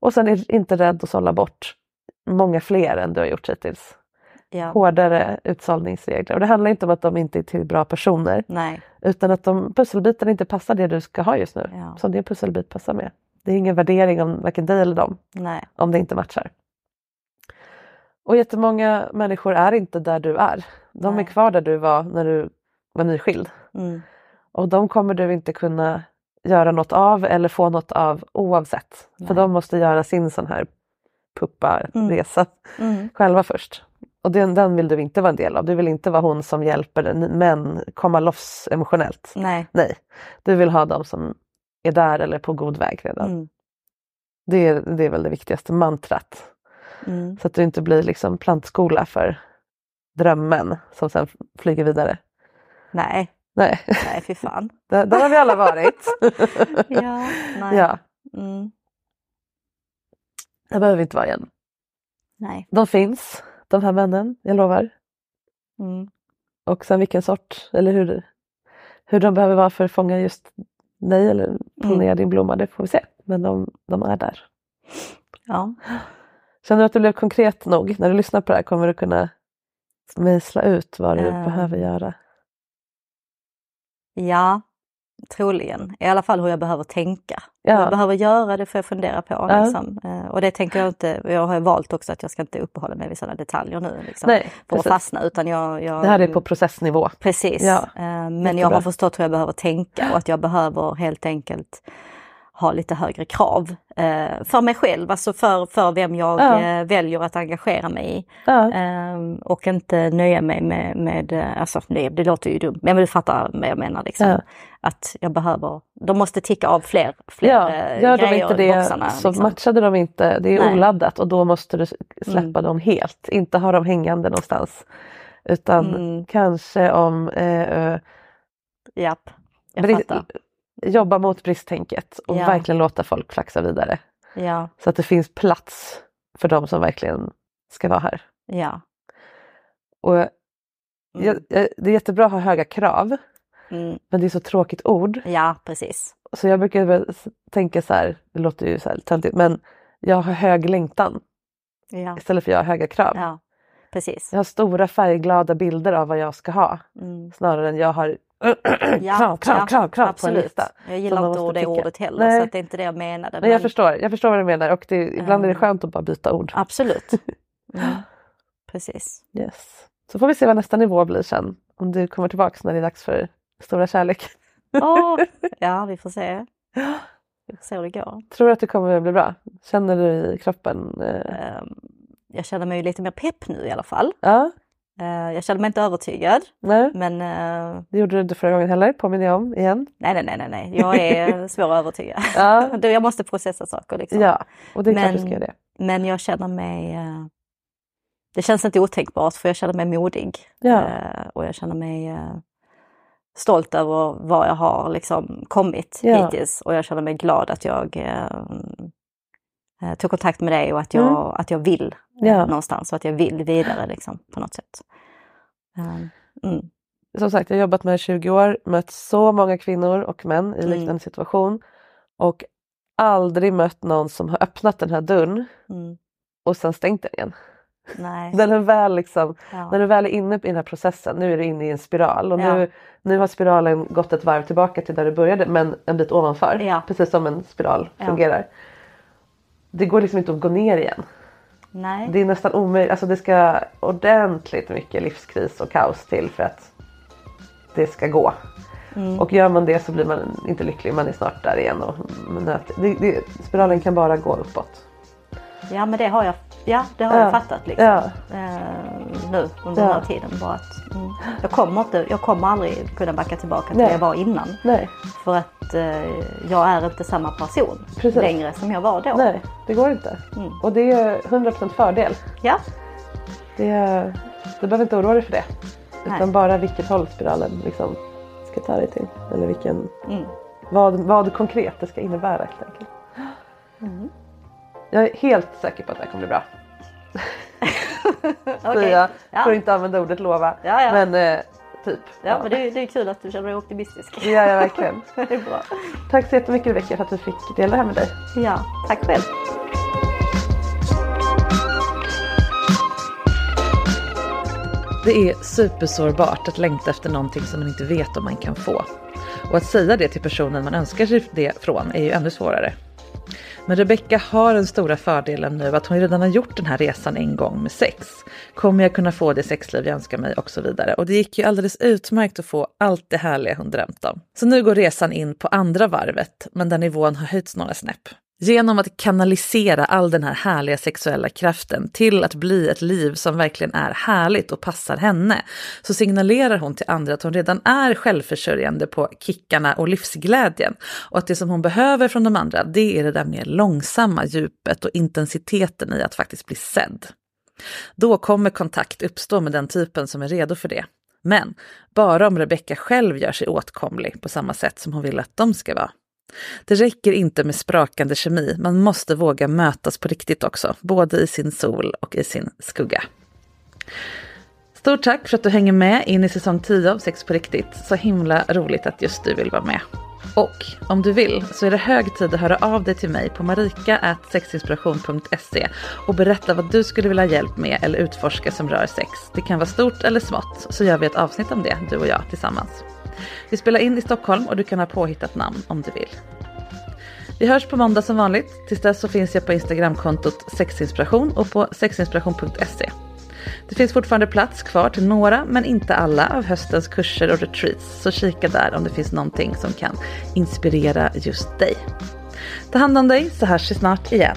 Och sen är inte rädd att sålla bort många fler än du har gjort hittills. Ja. Hårdare utsållningsregler. Och det handlar inte om att de inte är till bra personer Nej. utan att de pusselbitarna inte passar det du ska ha just nu. Ja. Som din pusselbit passar med. Det är ingen värdering om varken dig eller dem Nej. om det inte matchar. Och jättemånga människor är inte där du är. De Nej. är kvar där du var när du var nyskild. Mm. Och de kommer du inte kunna göra något av eller få något av oavsett. För Nej. de måste göra sin sån här pupparesa Mm. själva först. Och den, den vill du inte vara en del av. Du vill inte vara hon som hjälper män komma loss emotionellt. Nej. Nej, du vill ha dem som är där eller på god väg redan. Mm. Det, är, det är väl det viktigaste mantrat. Mm. Så att du inte blir liksom plantskola för drömmen som sen flyger vidare. Nej. Nej, Nej, fy fan. [laughs] där, där har vi alla varit. [laughs] Ja. Nej. ja, Mm. där behöver vi inte vara igen. Nej. De finns, de här männen, jag lovar. Mm. Och sen vilken sort, eller hur, hur de behöver vara för att fånga just dig eller pollinera din blomma, det får vi se. Men de, de är där. Ja. Känner du att du blev konkret nog? När du lyssnar på det här kommer du kunna mejsla ut vad du Ehm. behöver göra. Ja, troligen. I alla fall hur jag behöver tänka. Hur Ja. jag behöver göra det får jag fundera på. Ja. Liksom. Eh, Och det tänker jag inte, jag har valt också att jag ska inte uppehålla mig vid sådana detaljer nu. Liksom, Nej, för att precis. fastna utan jag, jag... Det här är på processnivå. Precis. Ja, Eh, Men jättebra. jag har förstått hur jag behöver tänka och att jag behöver helt enkelt ha lite högre krav eh, för mig själv, alltså för, för vem jag Ja. eh, väljer att engagera mig i. Ja. Ehm, och inte nöja mig med, med eh, alltså det, det låter ju dumt, men du fattar vad jag menar. Liksom. Ja. Att jag behöver, de måste ticka av fler, fler Ja, eh, gör de grejer inte i det boxarna. så liksom. matchade de inte, det är Nej. oladdat och då måste du släppa Mm. dem helt, inte ha dem hängande någonstans. Utan Mm. kanske om eh, eh, Japp, jag fattar. Jobba mot bristtänket och Ja. verkligen låta folk flaxa vidare. Ja, Så att det finns plats för de som verkligen ska vara här. ja. Och Mm. jag, jag, det är jättebra att ha höga krav Mm. men det är så tråkigt ord. Ja, precis. Så jag brukar tänka så här, det låter ju så här töntigt men jag har hög längtan Ja, istället för jag har höga krav. ja precis. Jag har stora färgglada bilder av vad jag ska ha Mm. snarare än jag har [clears throat] Ja, krav, krav, ja, krav, krav på en absolut. lista. Jag gillar inte det ordet heller Nej. så att det är inte det jag menade. Men jag förstår, jag förstår vad du menar och det, ibland är det Mm. skönt att bara byta ord. Absolut. [laughs] Mm. Precis. Yes. Så får vi se vad nästa nivå blir sen. Om du kommer tillbaks när det är dags för stora kärlek. Åh, [laughs] ja, vi får se. Vi får se hur det går. Tror du att det kommer att bli bra? Känner du i kroppen? eh, Ehm, Jag känner mig lite mer pepp nu i alla fall. Ja, Jag känner mig inte övertygad, nej, men eh, det gjorde du inte förra gången heller, påminner jag om igen. nej, nej, nej, nej, jag är [laughs] svår att övertyga. Ja, [laughs] Jag måste processa saker liksom. ja och det är klart Men- du ska göra det. Men jag känner mig... eh, det känns inte otänkbart för jag känner mig modig. Ja. Eh, och jag känner mig eh, stolt över vad jag har liksom kommit Ja. hittills. Och jag känner mig glad att jag eh, tog kontakt med dig och att jag, Mm. att jag vill Ja. någonstans och att jag vill vidare liksom, på något sätt. Eh, mm. Som sagt, jag har jobbat med i 20 år, mött så många kvinnor och män i Mm. liknande situation och aldrig mött någon som har öppnat den här dörren Mm. och sen stängt den igen. Nej. När, [laughs] den väl liksom, Ja. när du väl är inne i den här processen, nu är du inne i en spiral och Ja. nu, nu har spiralen gått ett varv tillbaka till där du började men en bit ovanför. Ja. Precis som en spiral fungerar. Det går liksom inte att gå ner igen. Nej. Det är nästan omöjligt, alltså det ska ordentligt mycket livskris och kaos till för att det ska gå. Mm. Och gör man det så blir man inte lycklig, man är snart där igen. Och man det, det, spiralen kan bara gå uppåt. Ja men det har jag, ja, det har Ja. jag fattat liksom. Ja. Eh, nu under Ja. den här tiden. Bara att, mm, jag, kommer inte, jag kommer aldrig kunna backa tillbaka till Nej. där jag var innan. Nej, För att eh, jag är inte samma person Precis. längre som jag var då. nej, det går inte. Mm. Och det är 100% fördel. Ja, Det du behöver inte oroa dig för det. Nej. Utan bara vilket håll spiralen liksom ska ta dig till. Eller vilken, mm. vad, vad konkret det ska innebära helt enkelt. Mm. Jag är helt säker på att det här kommer bli bra. [laughs] Okej. Säger jag, Ja. får inte använda ordet lova. Ja, ja. Men eh, typ. Ja, men det, är- det är kul att du känner dig optimistisk. Gör jag verkligen. [laughs] det är bra. Tack så jättemycket Rebecka för att du fick dela det här med dig. Ja, tack själv. Det är supersårbart att längta efter någonting som man inte vet om man kan få. Och att säga det till personen man önskar sig det från är ju ännu svårare. Men Rebecka har den stora fördelen nu att hon redan har gjort den här resan en gång med sex. Kommer jag kunna få det sexliv jag önskar mig och så vidare. Och det gick ju alldeles utmärkt att få allt det härliga hon drömt om. Så nu går resan in på andra varvet, men där nivån har höjts några snäpp. Genom att kanalisera all den här härliga sexuella kraften till att bli ett liv som verkligen är härligt och passar henne, så signalerar hon till andra att hon redan är självförsörjande på kickarna och livsglädjen. Och att det som hon behöver från de andra, det är det där mer långsamma djupet och intensiteten i att faktiskt bli sedd. Då kommer kontakt uppstå med den typen som är redo för det. Men bara om Rebecka själv gör sig åtkomlig på samma sätt som hon vill att de ska vara. Det räcker inte med sprakande kemi, man måste våga mötas på riktigt också, både i sin sol och i sin skugga. Stort tack för att du hänger med in i säsong 10 av Sex på riktigt. Så himla roligt att just du vill vara med. Och om du vill så är det hög tid att höra av dig till mig på marika.sexinspiration.se och berätta vad du skulle vilja ha hjälp med eller utforska som rör sex. Det kan vara stort eller smått, så gör vi ett avsnitt om det, du och jag tillsammans. Vi spelar in i Stockholm och du kan ha påhittat namn om du vill. Vi hörs på måndag som vanligt. Tills dess så finns jag på Instagramkontot sexinspiration och på sexinspiration.se. Det finns fortfarande plats kvar till några, men inte alla, av höstens kurser och retreats. Så kika där om det finns någonting som kan inspirera just dig. Ta hand om dig så hörs vi snart igen.